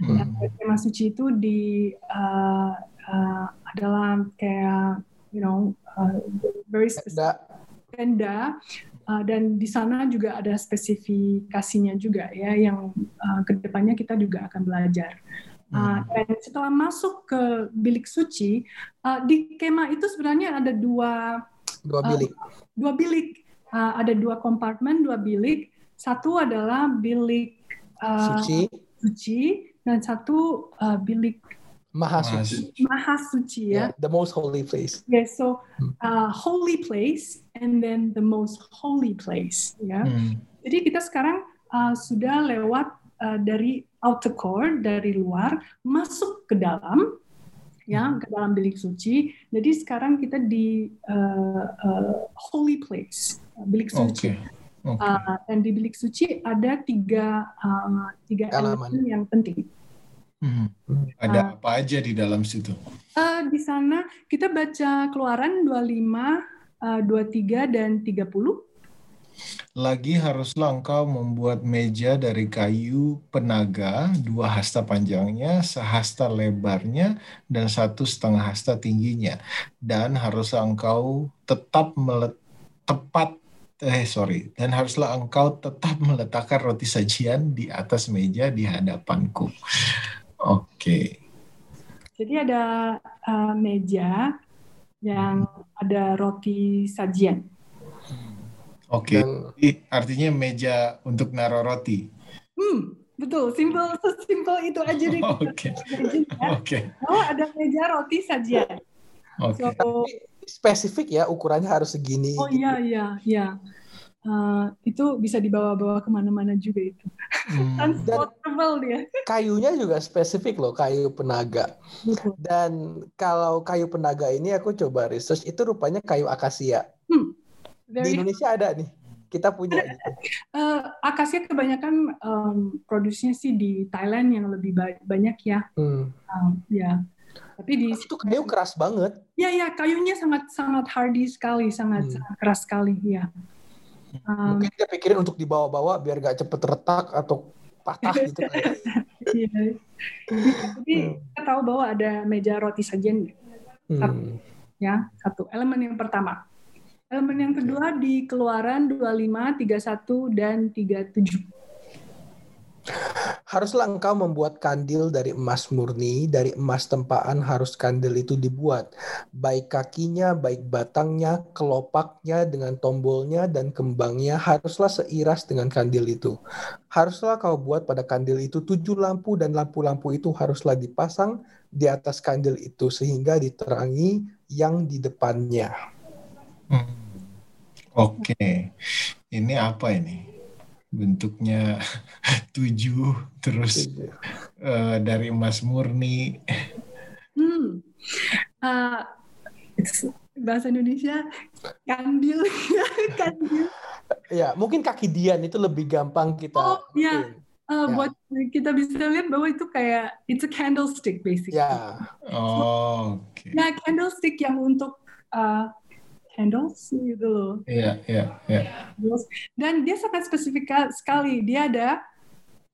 Hmm. Kemah suci itu di uh, uh, adalah kayak you know uh, very specific tenda uh, dan di sana juga ada spesifikasinya juga ya yang uh, ke depannya kita juga akan belajar. Uh, Hmm. dan setelah masuk ke bilik suci, uh, di kemah itu sebenarnya ada dua dua Uh, bilik. dua bilik, Uh, ada dua kompartemen, dua bilik. Satu adalah bilik uh, suci, suci dan satu uh, bilik maha Mas- suci. maha suci ya. Ya, the most holy place. Yes, so Hmm. uh, holy place and then the most holy place ya. Hmm. Jadi kita sekarang uh, sudah lewat uh, dari outer court dari luar masuk ke dalam ya ke dalam bilik suci. Jadi sekarang kita di uh, uh, holy place uh, bilik suci. Oke. Oke. Uh, dan di bilik suci ada tiga uh, tiga elemen yang penting. Hmm. uh, Ada apa aja di dalam situ? Uh, di sana kita baca Keluaran 25, uh, 23 dan 30. Lagi haruslah engkau membuat meja dari kayu penaga, dua hasta panjangnya, sehasta lebarnya, dan satu setengah hasta tingginya. Dan haruslah engkau tetap melet tepat eh sorry dan haruslah engkau tetap meletakkan roti sajian di atas meja di hadapanku. Oke. Jadi ada uh, meja yang ada roti sajian. Oke. Dan Jadi Artinya meja untuk naruh roti. Hmm, betul, simple, sesimpel itu aja deh. Oke. Ya. Oke. Oh, ada meja roti sajian. Oke. So, spesifik ya ukurannya harus segini. oh gitu. iya, iya, iya. Uh, itu bisa dibawa-bawa ke mana-mana juga itu. Hmm. Transportable dia. Kayunya juga spesifik loh, kayu penaga. Dan kalau kayu penaga ini aku coba research itu rupanya kayu akasia. Hmm. Di Indonesia ada nih. Kita punya. Gitu. Uh, akasia kebanyakan um, produksinya sih di Thailand yang lebih ba banyak ya. Hmm. Um, ya. Tapi di itu kayu keras banget. Ya ya, kayunya sangat sangat hardy sekali, sangat, hmm. sangat keras sekali ya. Um, Mungkin dia pikirin untuk dibawa-bawa biar gak cepet retak atau patah gitu. Iya. Jadi hmm. kita tahu bahwa ada meja roti sajian. Hmm. Ya, satu elemen yang pertama. Elemen yang kedua di Keluaran 25, 31 dan 37. Haruslah engkau membuat kandil dari emas murni, dari emas tempaan harus kandil itu dibuat. Baik kakinya, baik batangnya, kelopaknya dengan tombolnya dan kembangnya haruslah seiras dengan kandil itu. Haruslah kau buat pada kandil itu tujuh lampu dan lampu-lampu itu haruslah dipasang di atas kandil itu sehingga diterangi yang di depannya. Hmm. Oke, okay. ini apa ini? Bentuknya tujuh, terus Uh, dari emas murni. Hmm. Uh, bahasa Indonesia kandil, kandil. Ya, mungkin kaki Dian itu lebih gampang kita. Oh, ya. Uh, ya. buat kita bisa lihat bahwa itu kayak it's a candlestick basically. Ya. Oh, oke. Okay. Nah, candlestick yang untuk uh, candles gitu loh. Iya, iya, iya. Dan dia sangat spesifik sekali. Dia ada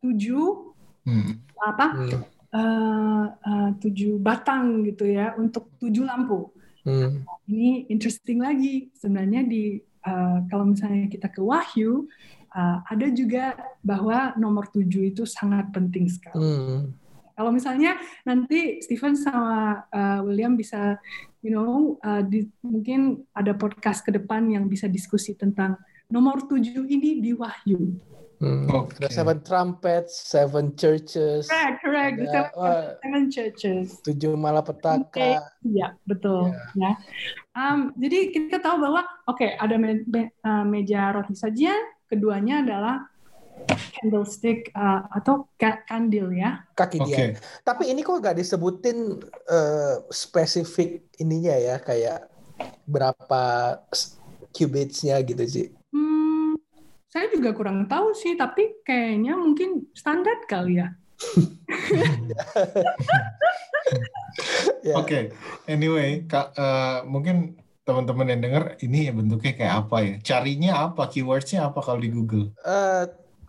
tujuh hmm. apa? Hmm. Uh, uh, tujuh batang gitu ya untuk tujuh lampu. Hmm. Ini interesting lagi sebenarnya di uh, kalau misalnya kita ke Wahyu uh, ada juga bahwa nomor tujuh itu sangat penting sekali. Hmm. Kalau misalnya nanti Stephen sama uh, William bisa you know, uh, di, mungkin ada podcast ke depan yang bisa diskusi tentang nomor tujuh ini di Wahyu. Hmm. Okay. seven trumpets, seven churches. Correct, correct. Ada, seven, uh, seven churches. Tujuh malapetaka. Iya, betul. Yeah. Ya. Um, jadi kita tahu bahwa oke okay, ada me me uh, meja roti sajian, keduanya adalah candlestick uh, atau kandil ya. Kaki dia. Okay. Tapi ini kok gak disebutin uh, spesifik ininya ya kayak berapa cubits-nya gitu sih. Hmm, saya juga kurang tahu sih, tapi kayaknya mungkin standar kali ya. yeah. Oke, okay. anyway, kak, uh, mungkin teman-teman yang dengar ini bentuknya kayak apa ya? Carinya apa? Keywordsnya apa kalau di Google? Uh,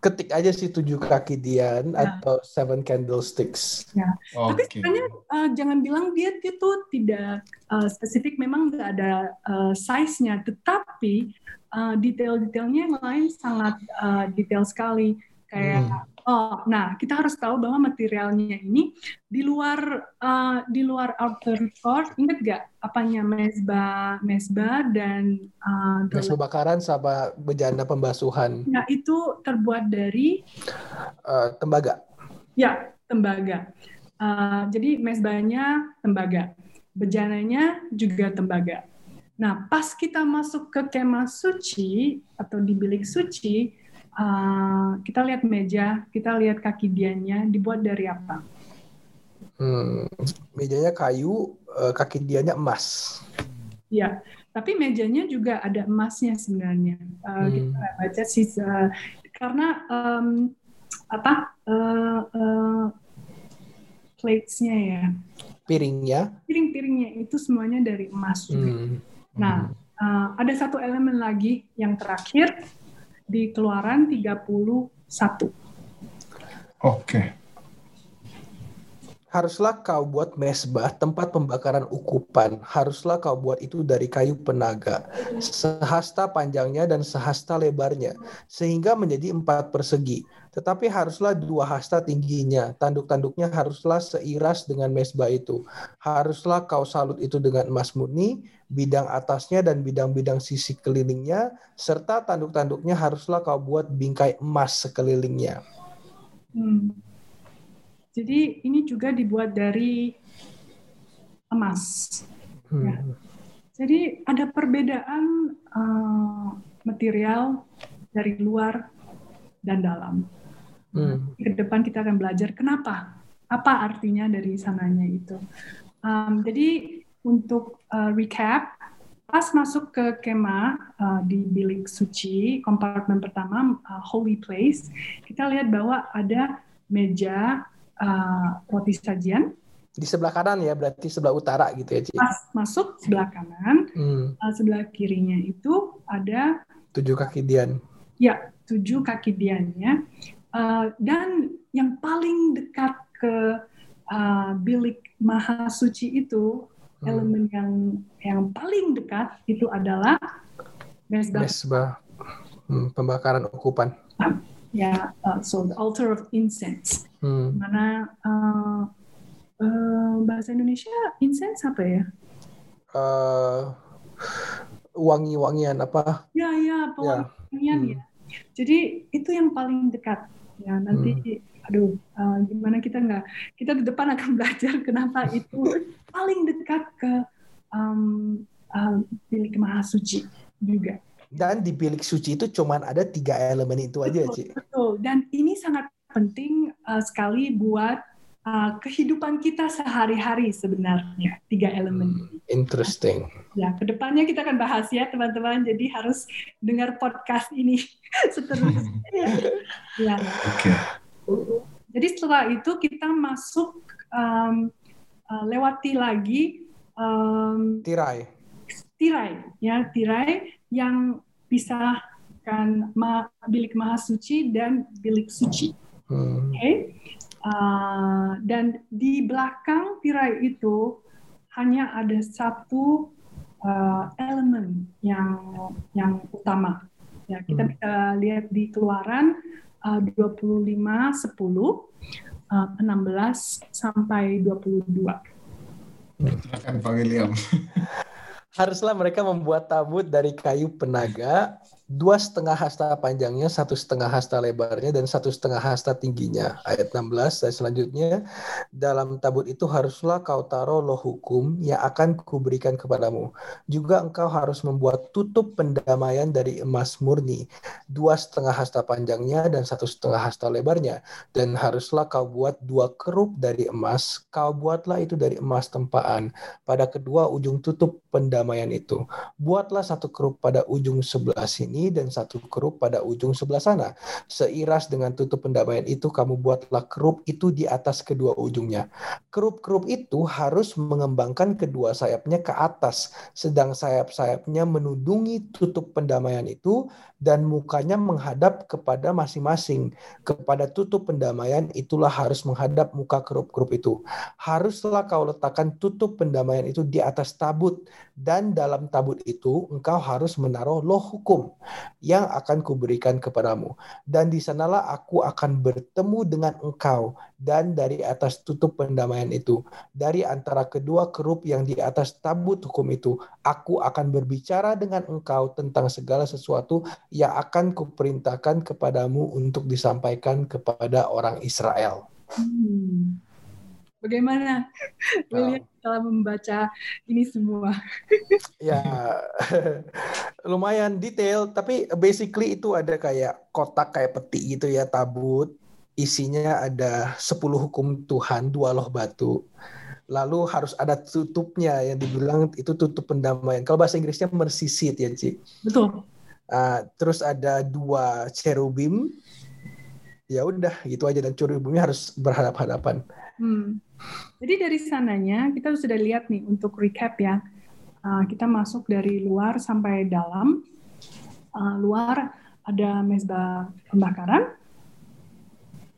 ketik aja sih tujuh kaki Dian ya. atau seven candlesticks. Ya. Okay. Tapi sebenarnya uh, jangan bilang dia itu tidak uh, spesifik, memang nggak ada uh, size-nya, tetapi uh, detail-detailnya yang lain sangat uh, detail sekali. Kayak hmm. Oh, nah kita harus tahu bahwa materialnya ini di luar uh, di luar outer court, ingat gak apanya mesbah, mesbah dan uh, mesbah bakaran sama bejana pembasuhan. Nah itu terbuat dari uh, tembaga. Ya, tembaga. Uh, jadi mesbahnya tembaga, bejananya juga tembaga. Nah, pas kita masuk ke kemah suci atau di bilik suci, uh, kita lihat meja, kita lihat kaki diannya dibuat dari apa? Hmm, mejanya kayu, uh, kaki diannya emas. Ya, tapi mejanya juga ada emasnya sebenarnya. Uh, hmm. Kita baca sih uh, karena um, apa uh, uh, platesnya ya. Piringnya? Piring-piringnya itu semuanya dari emas juga. Hmm. Nah, uh, ada satu elemen lagi yang terakhir di Keluaran 31. Oke. Okay. Haruslah kau buat mesbah tempat pembakaran ukupan. Haruslah kau buat itu dari kayu penaga. Sehasta panjangnya dan sehasta lebarnya. Sehingga menjadi empat persegi. Tetapi haruslah dua hasta tingginya. Tanduk-tanduknya haruslah seiras dengan mesbah itu. Haruslah kau salut itu dengan emas murni, bidang atasnya dan bidang-bidang sisi kelilingnya, serta tanduk-tanduknya haruslah kau buat bingkai emas sekelilingnya. Hmm. Jadi ini juga dibuat dari emas. Hmm. Ya. Jadi ada perbedaan uh, material dari luar dan dalam. Hmm. Ke depan kita akan belajar kenapa, apa artinya dari sananya itu. Um, jadi untuk uh, recap, pas masuk ke kema uh, di bilik suci kompartemen pertama uh, holy place kita lihat bahwa ada meja uh, roti sajian di sebelah kanan ya berarti sebelah utara gitu ya Ci. pas masuk sebelah kanan hmm. uh, sebelah kirinya itu ada tujuh kaki dian ya tujuh kaki diannya uh, dan yang paling dekat ke uh, bilik maha suci itu hmm. elemen yang yang paling dekat itu adalah mesbah, mesbah. Hmm, pembakaran ukupan. Uh, ya, yeah, uh, so the altar of incense. Hmm. Mana uh, uh, bahasa Indonesia incense apa ya? Uh, wangi-wangian apa? Ya, ya, wangian ya. Hmm. ya. Jadi itu yang paling dekat. Ya, nanti hmm. aduh uh, gimana kita nggak kita di depan akan belajar kenapa itu paling dekat ke um, uh, bilik maha suci juga. Dan di bilik suci itu cuman ada tiga elemen itu aja sih betul. Dan ini sangat penting uh, sekali buat uh, kehidupan kita sehari-hari sebenarnya tiga elemen. Hmm, interesting. Ya, ke depannya kita akan bahas ya teman-teman. Jadi harus dengar podcast ini seterusnya. ya. Oke. Okay. Jadi setelah itu kita masuk um, uh, lewati lagi um, tirai. Tirai, ya tirai yang pisahkan ma bilik maha suci dan bilik suci. Hmm. Oke. Okay? Uh, dan di belakang tirai itu hanya ada satu uh, elemen yang yang utama. Ya, kita hmm. bisa lihat di keluaran uh, 25 10 uh, 16 sampai 22. Silakan Pak William. Haruslah mereka membuat tabut dari kayu penaga dua setengah hasta panjangnya, satu setengah hasta lebarnya, dan satu setengah hasta tingginya. Ayat 16 dan selanjutnya, dalam tabut itu haruslah kau taruh loh hukum yang akan kuberikan kepadamu. Juga engkau harus membuat tutup pendamaian dari emas murni, dua setengah hasta panjangnya dan satu setengah hasta lebarnya. Dan haruslah kau buat dua kerup dari emas, kau buatlah itu dari emas tempaan pada kedua ujung tutup pendamaian itu. Buatlah satu kerup pada ujung sebelah sini sini dan satu kerup pada ujung sebelah sana. Seiras dengan tutup pendamaian itu, kamu buatlah kerup itu di atas kedua ujungnya. Kerup-kerup itu harus mengembangkan kedua sayapnya ke atas, sedang sayap-sayapnya menudungi tutup pendamaian itu dan mukanya menghadap kepada masing-masing. Kepada tutup pendamaian itulah harus menghadap muka kerup-kerup itu. Haruslah kau letakkan tutup pendamaian itu di atas tabut dan dalam tabut itu engkau harus menaruh loh hukum yang akan kuberikan kepadamu. Dan di sanalah aku akan bertemu dengan engkau dan dari atas tutup pendamaian itu, dari antara kedua kerup yang di atas tabut hukum itu, aku akan berbicara dengan engkau tentang segala sesuatu yang akan kuperintahkan kepadamu untuk disampaikan kepada orang Israel. Hmm. Bagaimana William setelah membaca ini semua? ya, lumayan detail, tapi basically itu ada kayak kotak kayak peti gitu ya, tabut. Isinya ada 10 hukum Tuhan, dua loh batu. Lalu harus ada tutupnya yang dibilang itu tutup pendamaian. Kalau bahasa Inggrisnya mercy seat ya, Ci. Betul. Uh, terus ada dua cherubim. Ya udah, gitu aja dan cherubimnya harus berhadap-hadapan. Hmm. Jadi dari sananya kita sudah lihat nih untuk recap ya. Uh, kita masuk dari luar sampai dalam. Uh, luar ada mesbah pembakaran,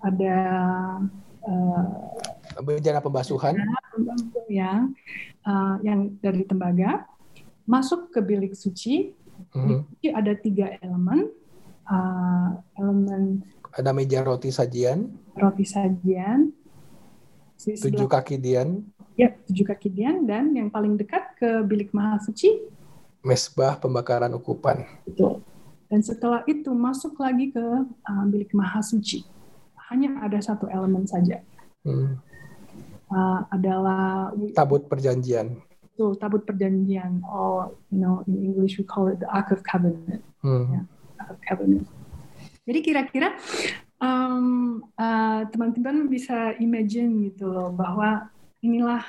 ada uh, bencana pembasuhan, ya, uh, yang dari tembaga, masuk ke bilik suci. Mm -hmm. ada tiga elemen, uh, elemen ada meja roti sajian, roti sajian, tujuh kaki Dian. Ya, tujuh kaki Dian dan yang paling dekat ke bilik maha suci. Mesbah pembakaran ukupan. Betul. Dan setelah itu masuk lagi ke uh, bilik maha suci. Hanya ada satu elemen saja. Hmm. Uh, adalah tabut perjanjian. Betul, tabut perjanjian. Or you know, in English we call it the Ark of Covenant. Hmm. Yeah, Ark of Covenant. Jadi kira-kira um, uh, teman-teman bisa imagine gitu loh bahwa inilah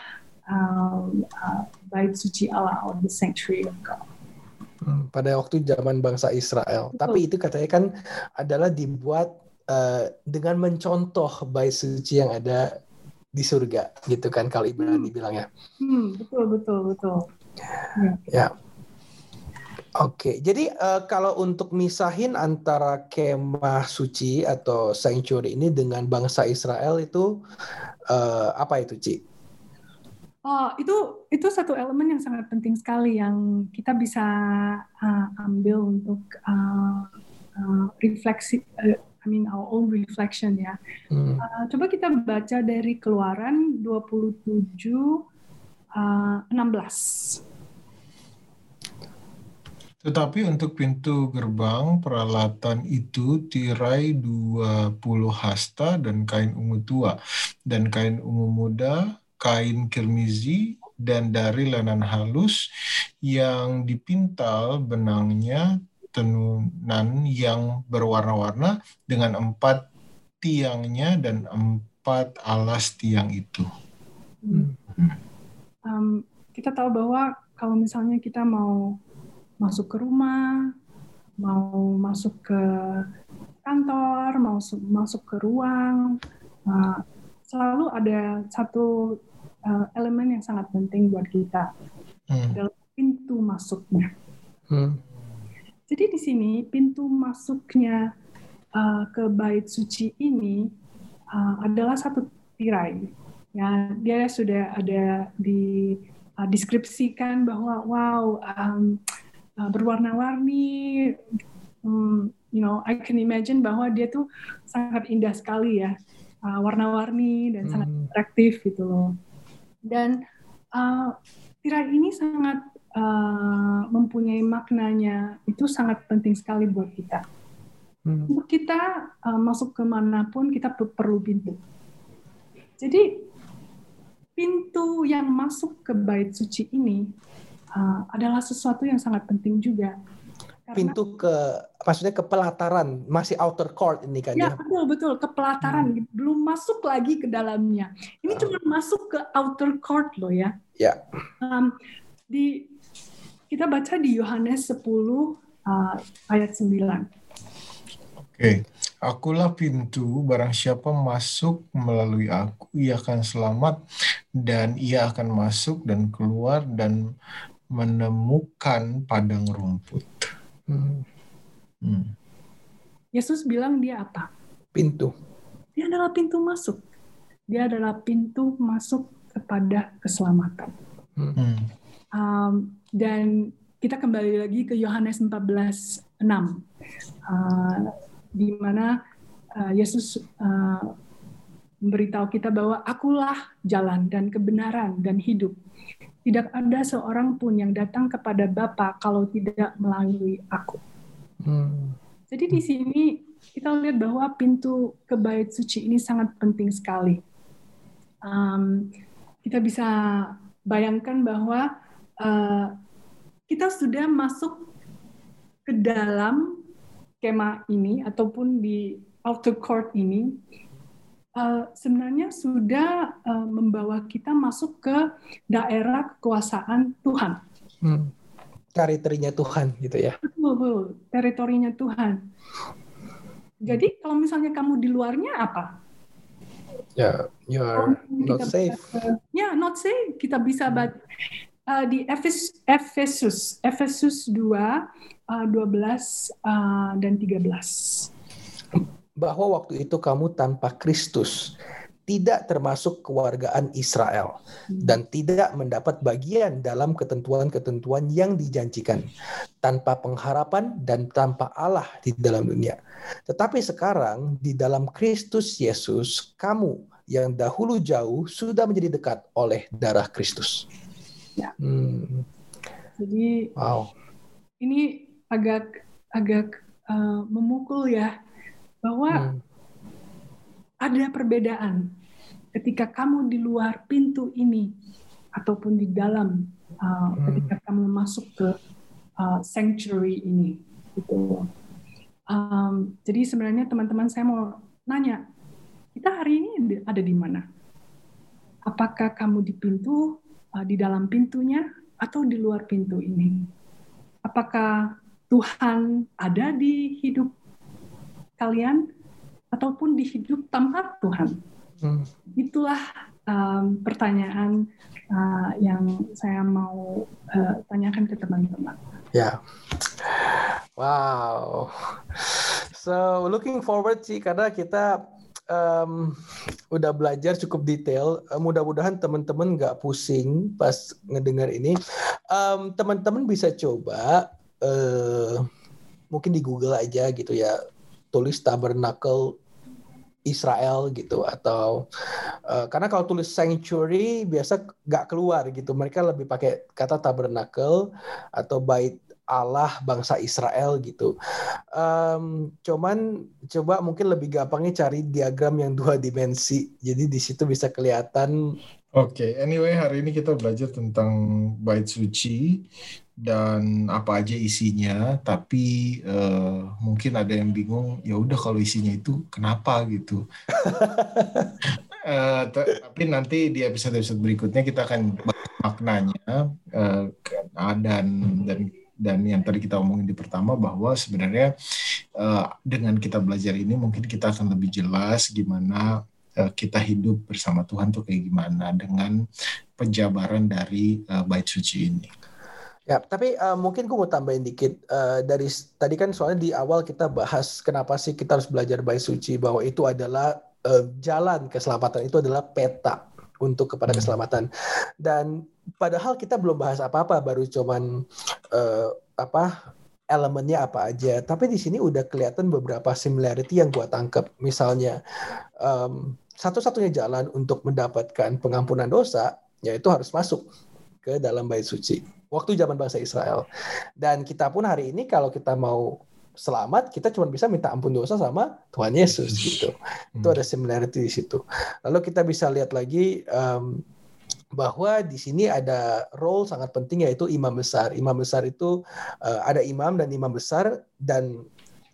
um, uh, bait suci Allah or the sanctuary of God. Hmm, pada waktu zaman bangsa Israel. Betul. Tapi itu katanya kan adalah dibuat uh, dengan mencontoh bait suci yang ada di surga, gitu kan kalau Ibrani hmm. bilangnya. Hmm, betul betul betul. Ya. ya. Oke, jadi uh, kalau untuk misahin antara kemah suci atau sanctuary ini dengan bangsa Israel itu uh, apa itu, Ci? Oh, itu itu satu elemen yang sangat penting sekali yang kita bisa uh, ambil untuk uh, uh, refleksi, uh, I mean our own reflection ya. Hmm. Uh, coba kita baca dari Keluaran 27 uh, 16. Tetapi untuk pintu gerbang peralatan itu tirai 20 hasta dan kain ungu tua dan kain ungu muda, kain kirmizi dan dari lenan halus yang dipintal benangnya tenunan yang berwarna-warna dengan empat tiangnya dan empat alas tiang itu. Hmm. Um, kita tahu bahwa kalau misalnya kita mau masuk ke rumah, mau masuk ke kantor, mau masuk ke ruang, uh, selalu ada satu uh, elemen yang sangat penting buat kita hmm. adalah pintu masuknya. Hmm. Jadi di sini pintu masuknya uh, ke bait suci ini uh, adalah satu tirai. Ya, dia sudah ada di uh, deskripsikan bahwa wow um, uh, berwarna-warni. Um, you know, I can imagine bahwa dia tuh sangat indah sekali ya, uh, warna-warni dan hmm. sangat atraktif gitu loh. Dan uh, tirai ini sangat uh, mempunyai maknanya itu sangat penting sekali buat kita. Hmm. Untuk kita uh, masuk ke mana pun kita perlu pintu. Jadi pintu yang masuk ke bait suci ini uh, adalah sesuatu yang sangat penting juga. Karena, Pintu ke maksudnya ke pelataran masih outer court ini kan ya? Ya betul betul ke pelataran hmm. belum masuk lagi ke dalamnya. Ini uh. cuma masuk ke outer court loh ya. Ya. Um, di kita baca di Yohanes 10 uh, ayat 9. Oke. Okay. Akulah pintu, barang siapa masuk melalui aku, ia akan selamat, dan ia akan masuk dan keluar dan menemukan padang rumput. Hmm. Hmm. Yesus bilang dia apa? Pintu. Dia adalah pintu masuk. Dia adalah pintu masuk kepada keselamatan. Hmm. Um, dan kita kembali lagi ke Yohanes 14:6, uh, di mana uh, Yesus uh, memberitahu kita bahwa akulah jalan dan kebenaran dan hidup. Tidak ada seorang pun yang datang kepada Bapa kalau tidak melalui aku. Hmm. Jadi di sini kita lihat bahwa pintu ke bait suci ini sangat penting sekali. Um, kita bisa bayangkan bahwa uh, kita sudah masuk ke dalam kemah ini ataupun di outer court ini uh, sebenarnya sudah uh, membawa kita masuk ke daerah kekuasaan Tuhan. Hmm. Teritorinya Tuhan gitu ya. Betul, betul. Teritorinya Tuhan. Jadi kalau misalnya kamu di luarnya apa? Ya, yeah, you're not safe. ya, yeah, not safe. Kita bisa hmm. Uh, di Efesus Efesus Efesus 2 uh, 12 uh, dan 13 bahwa waktu itu kamu tanpa Kristus tidak termasuk kewargaan Israel dan tidak mendapat bagian dalam ketentuan-ketentuan yang dijanjikan tanpa pengharapan dan tanpa Allah di dalam dunia. Tetapi sekarang di dalam Kristus Yesus kamu yang dahulu jauh sudah menjadi dekat oleh darah Kristus. Ya. Hmm. Jadi wow. Ini agak agak uh, memukul ya bahwa hmm. ada perbedaan ketika kamu di luar pintu ini ataupun di dalam uh, hmm. ketika kamu masuk ke uh, sanctuary ini gitu. Um, jadi sebenarnya teman-teman saya mau nanya, kita hari ini ada di mana? Apakah kamu di pintu, di dalam pintunya, atau di luar pintu ini? apakah Tuhan ada di hidup kalian ataupun di hidup tanpa Tuhan. Hmm. Itulah um, pertanyaan uh, yang saya mau uh, tanyakan ke teman-teman. Ya, yeah. wow. So looking forward sih karena kita um, udah belajar cukup detail. Mudah-mudahan teman-teman nggak pusing pas ngedengar ini. Um, teman-teman bisa coba uh, mungkin di Google aja gitu ya, tulis tabernacle Israel gitu atau uh, karena kalau tulis sanctuary biasa nggak keluar gitu mereka lebih pakai kata tabernacle atau bait Allah bangsa Israel gitu. Um, cuman coba mungkin lebih gampangnya cari diagram yang dua dimensi. Jadi di situ bisa kelihatan. Oke, okay. anyway hari ini kita belajar tentang bait suci dan apa aja isinya. Tapi uh, mungkin ada yang bingung. Ya udah kalau isinya itu kenapa gitu. uh, tapi nanti di episode-episode berikutnya kita akan maknanya uh, dan dan dan yang tadi kita omongin di pertama bahwa sebenarnya uh, dengan kita belajar ini mungkin kita akan lebih jelas gimana uh, kita hidup bersama Tuhan tuh kayak gimana dengan penjabaran dari uh, bait suci ini. Ya, tapi uh, mungkin gue mau tambahin dikit uh, dari tadi kan soalnya di awal kita bahas kenapa sih kita harus belajar bait suci bahwa itu adalah uh, jalan keselamatan itu adalah peta untuk kepada hmm. keselamatan. Dan padahal kita belum bahas apa-apa baru cuman uh, apa elemennya apa aja. Tapi di sini udah kelihatan beberapa similarity yang gua tangkap misalnya um, satu-satunya jalan untuk mendapatkan pengampunan dosa yaitu harus masuk ke dalam bait suci. Waktu zaman bangsa Israel. Dan kita pun hari ini kalau kita mau selamat kita cuma bisa minta ampun dosa sama Tuhan Yesus gitu itu hmm. ada similarity di situ lalu kita bisa lihat lagi um, bahwa di sini ada role sangat penting yaitu imam besar. Imam besar itu uh, ada imam dan imam besar dan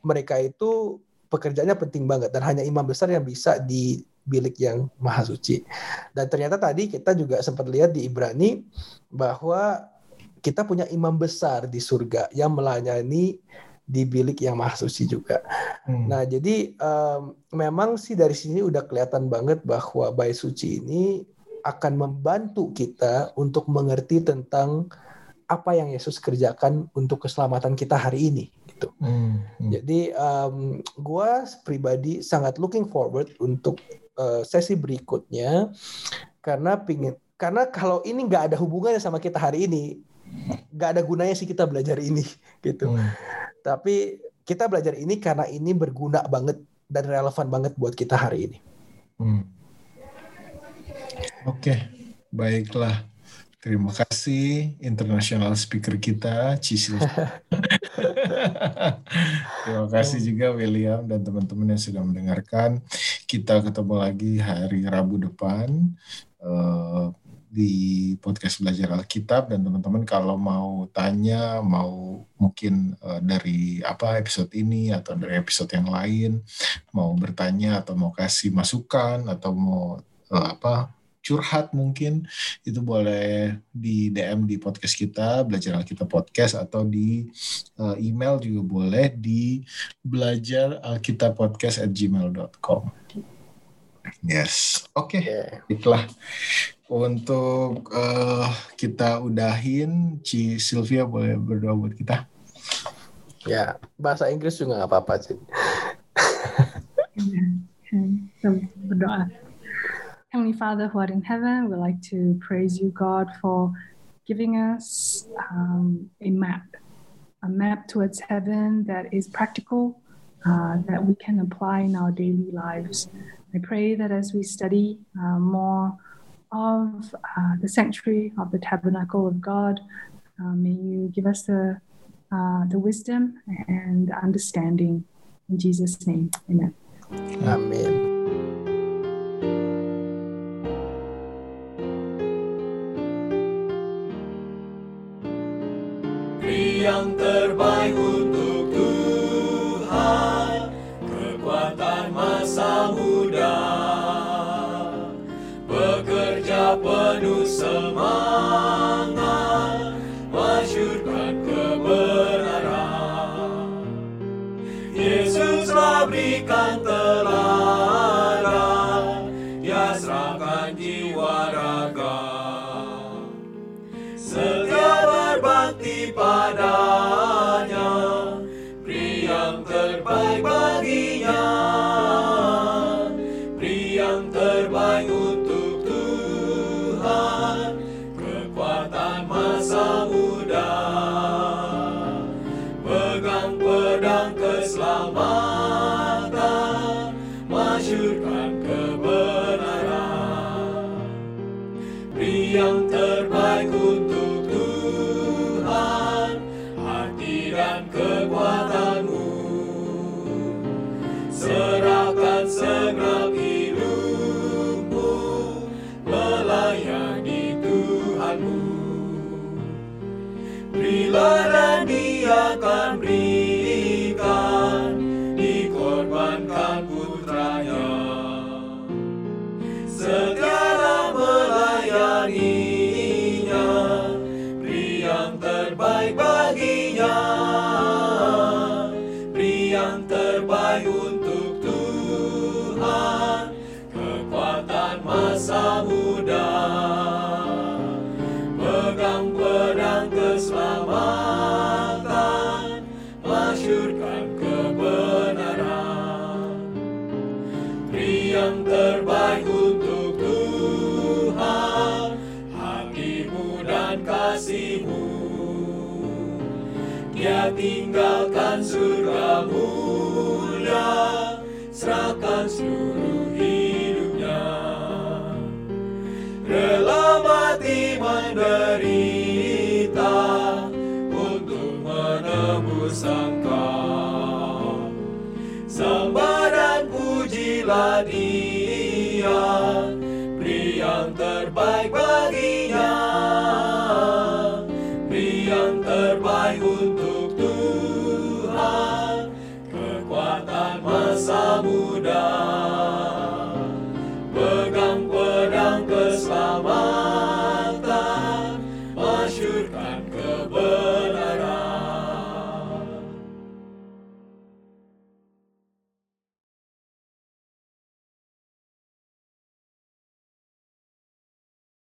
mereka itu pekerjaannya penting banget dan hanya imam besar yang bisa di bilik yang maha suci. Dan ternyata tadi kita juga sempat lihat di Ibrani bahwa kita punya imam besar di surga yang melayani di bilik yang maha suci juga. Hmm. Nah, jadi um, memang sih dari sini udah kelihatan banget bahwa bait suci ini akan membantu kita untuk mengerti tentang apa yang Yesus kerjakan untuk keselamatan kita hari ini gitu. Hmm, hmm. Jadi um, gue pribadi sangat looking forward untuk uh, sesi berikutnya karena pingin karena kalau ini nggak ada hubungannya sama kita hari ini nggak ada gunanya sih kita belajar ini gitu. Hmm. Tapi kita belajar ini karena ini berguna banget dan relevan banget buat kita hari ini. Hmm. Oke, baiklah. Terima kasih international speaker kita, Cisil. Terima kasih juga William dan teman-teman yang sudah mendengarkan. Kita ketemu lagi hari Rabu depan uh, di podcast belajar Alkitab. Dan teman-teman kalau mau tanya, mau mungkin uh, dari apa episode ini atau dari episode yang lain, mau bertanya atau mau kasih masukan atau mau uh, apa curhat mungkin itu boleh di DM di podcast kita belajar Alkitab podcast atau di uh, email juga boleh di belajar Alkitab podcast at gmail.com yes. Oke okay. itulah untuk uh, kita udahin Ci Sylvia boleh berdoa buat kita? Ya bahasa Inggris juga nggak apa-apa sih berdoa. Heavenly Father who art in heaven, we'd like to praise you, God, for giving us um, a map, a map towards heaven that is practical, uh, that we can apply in our daily lives. I pray that as we study uh, more of uh, the sanctuary of the tabernacle of God, uh, may you give us the, uh, the wisdom and understanding. In Jesus' name, amen. Amen. yang terbaik untuk dan kekuatanmu pujilah dia yang terbaik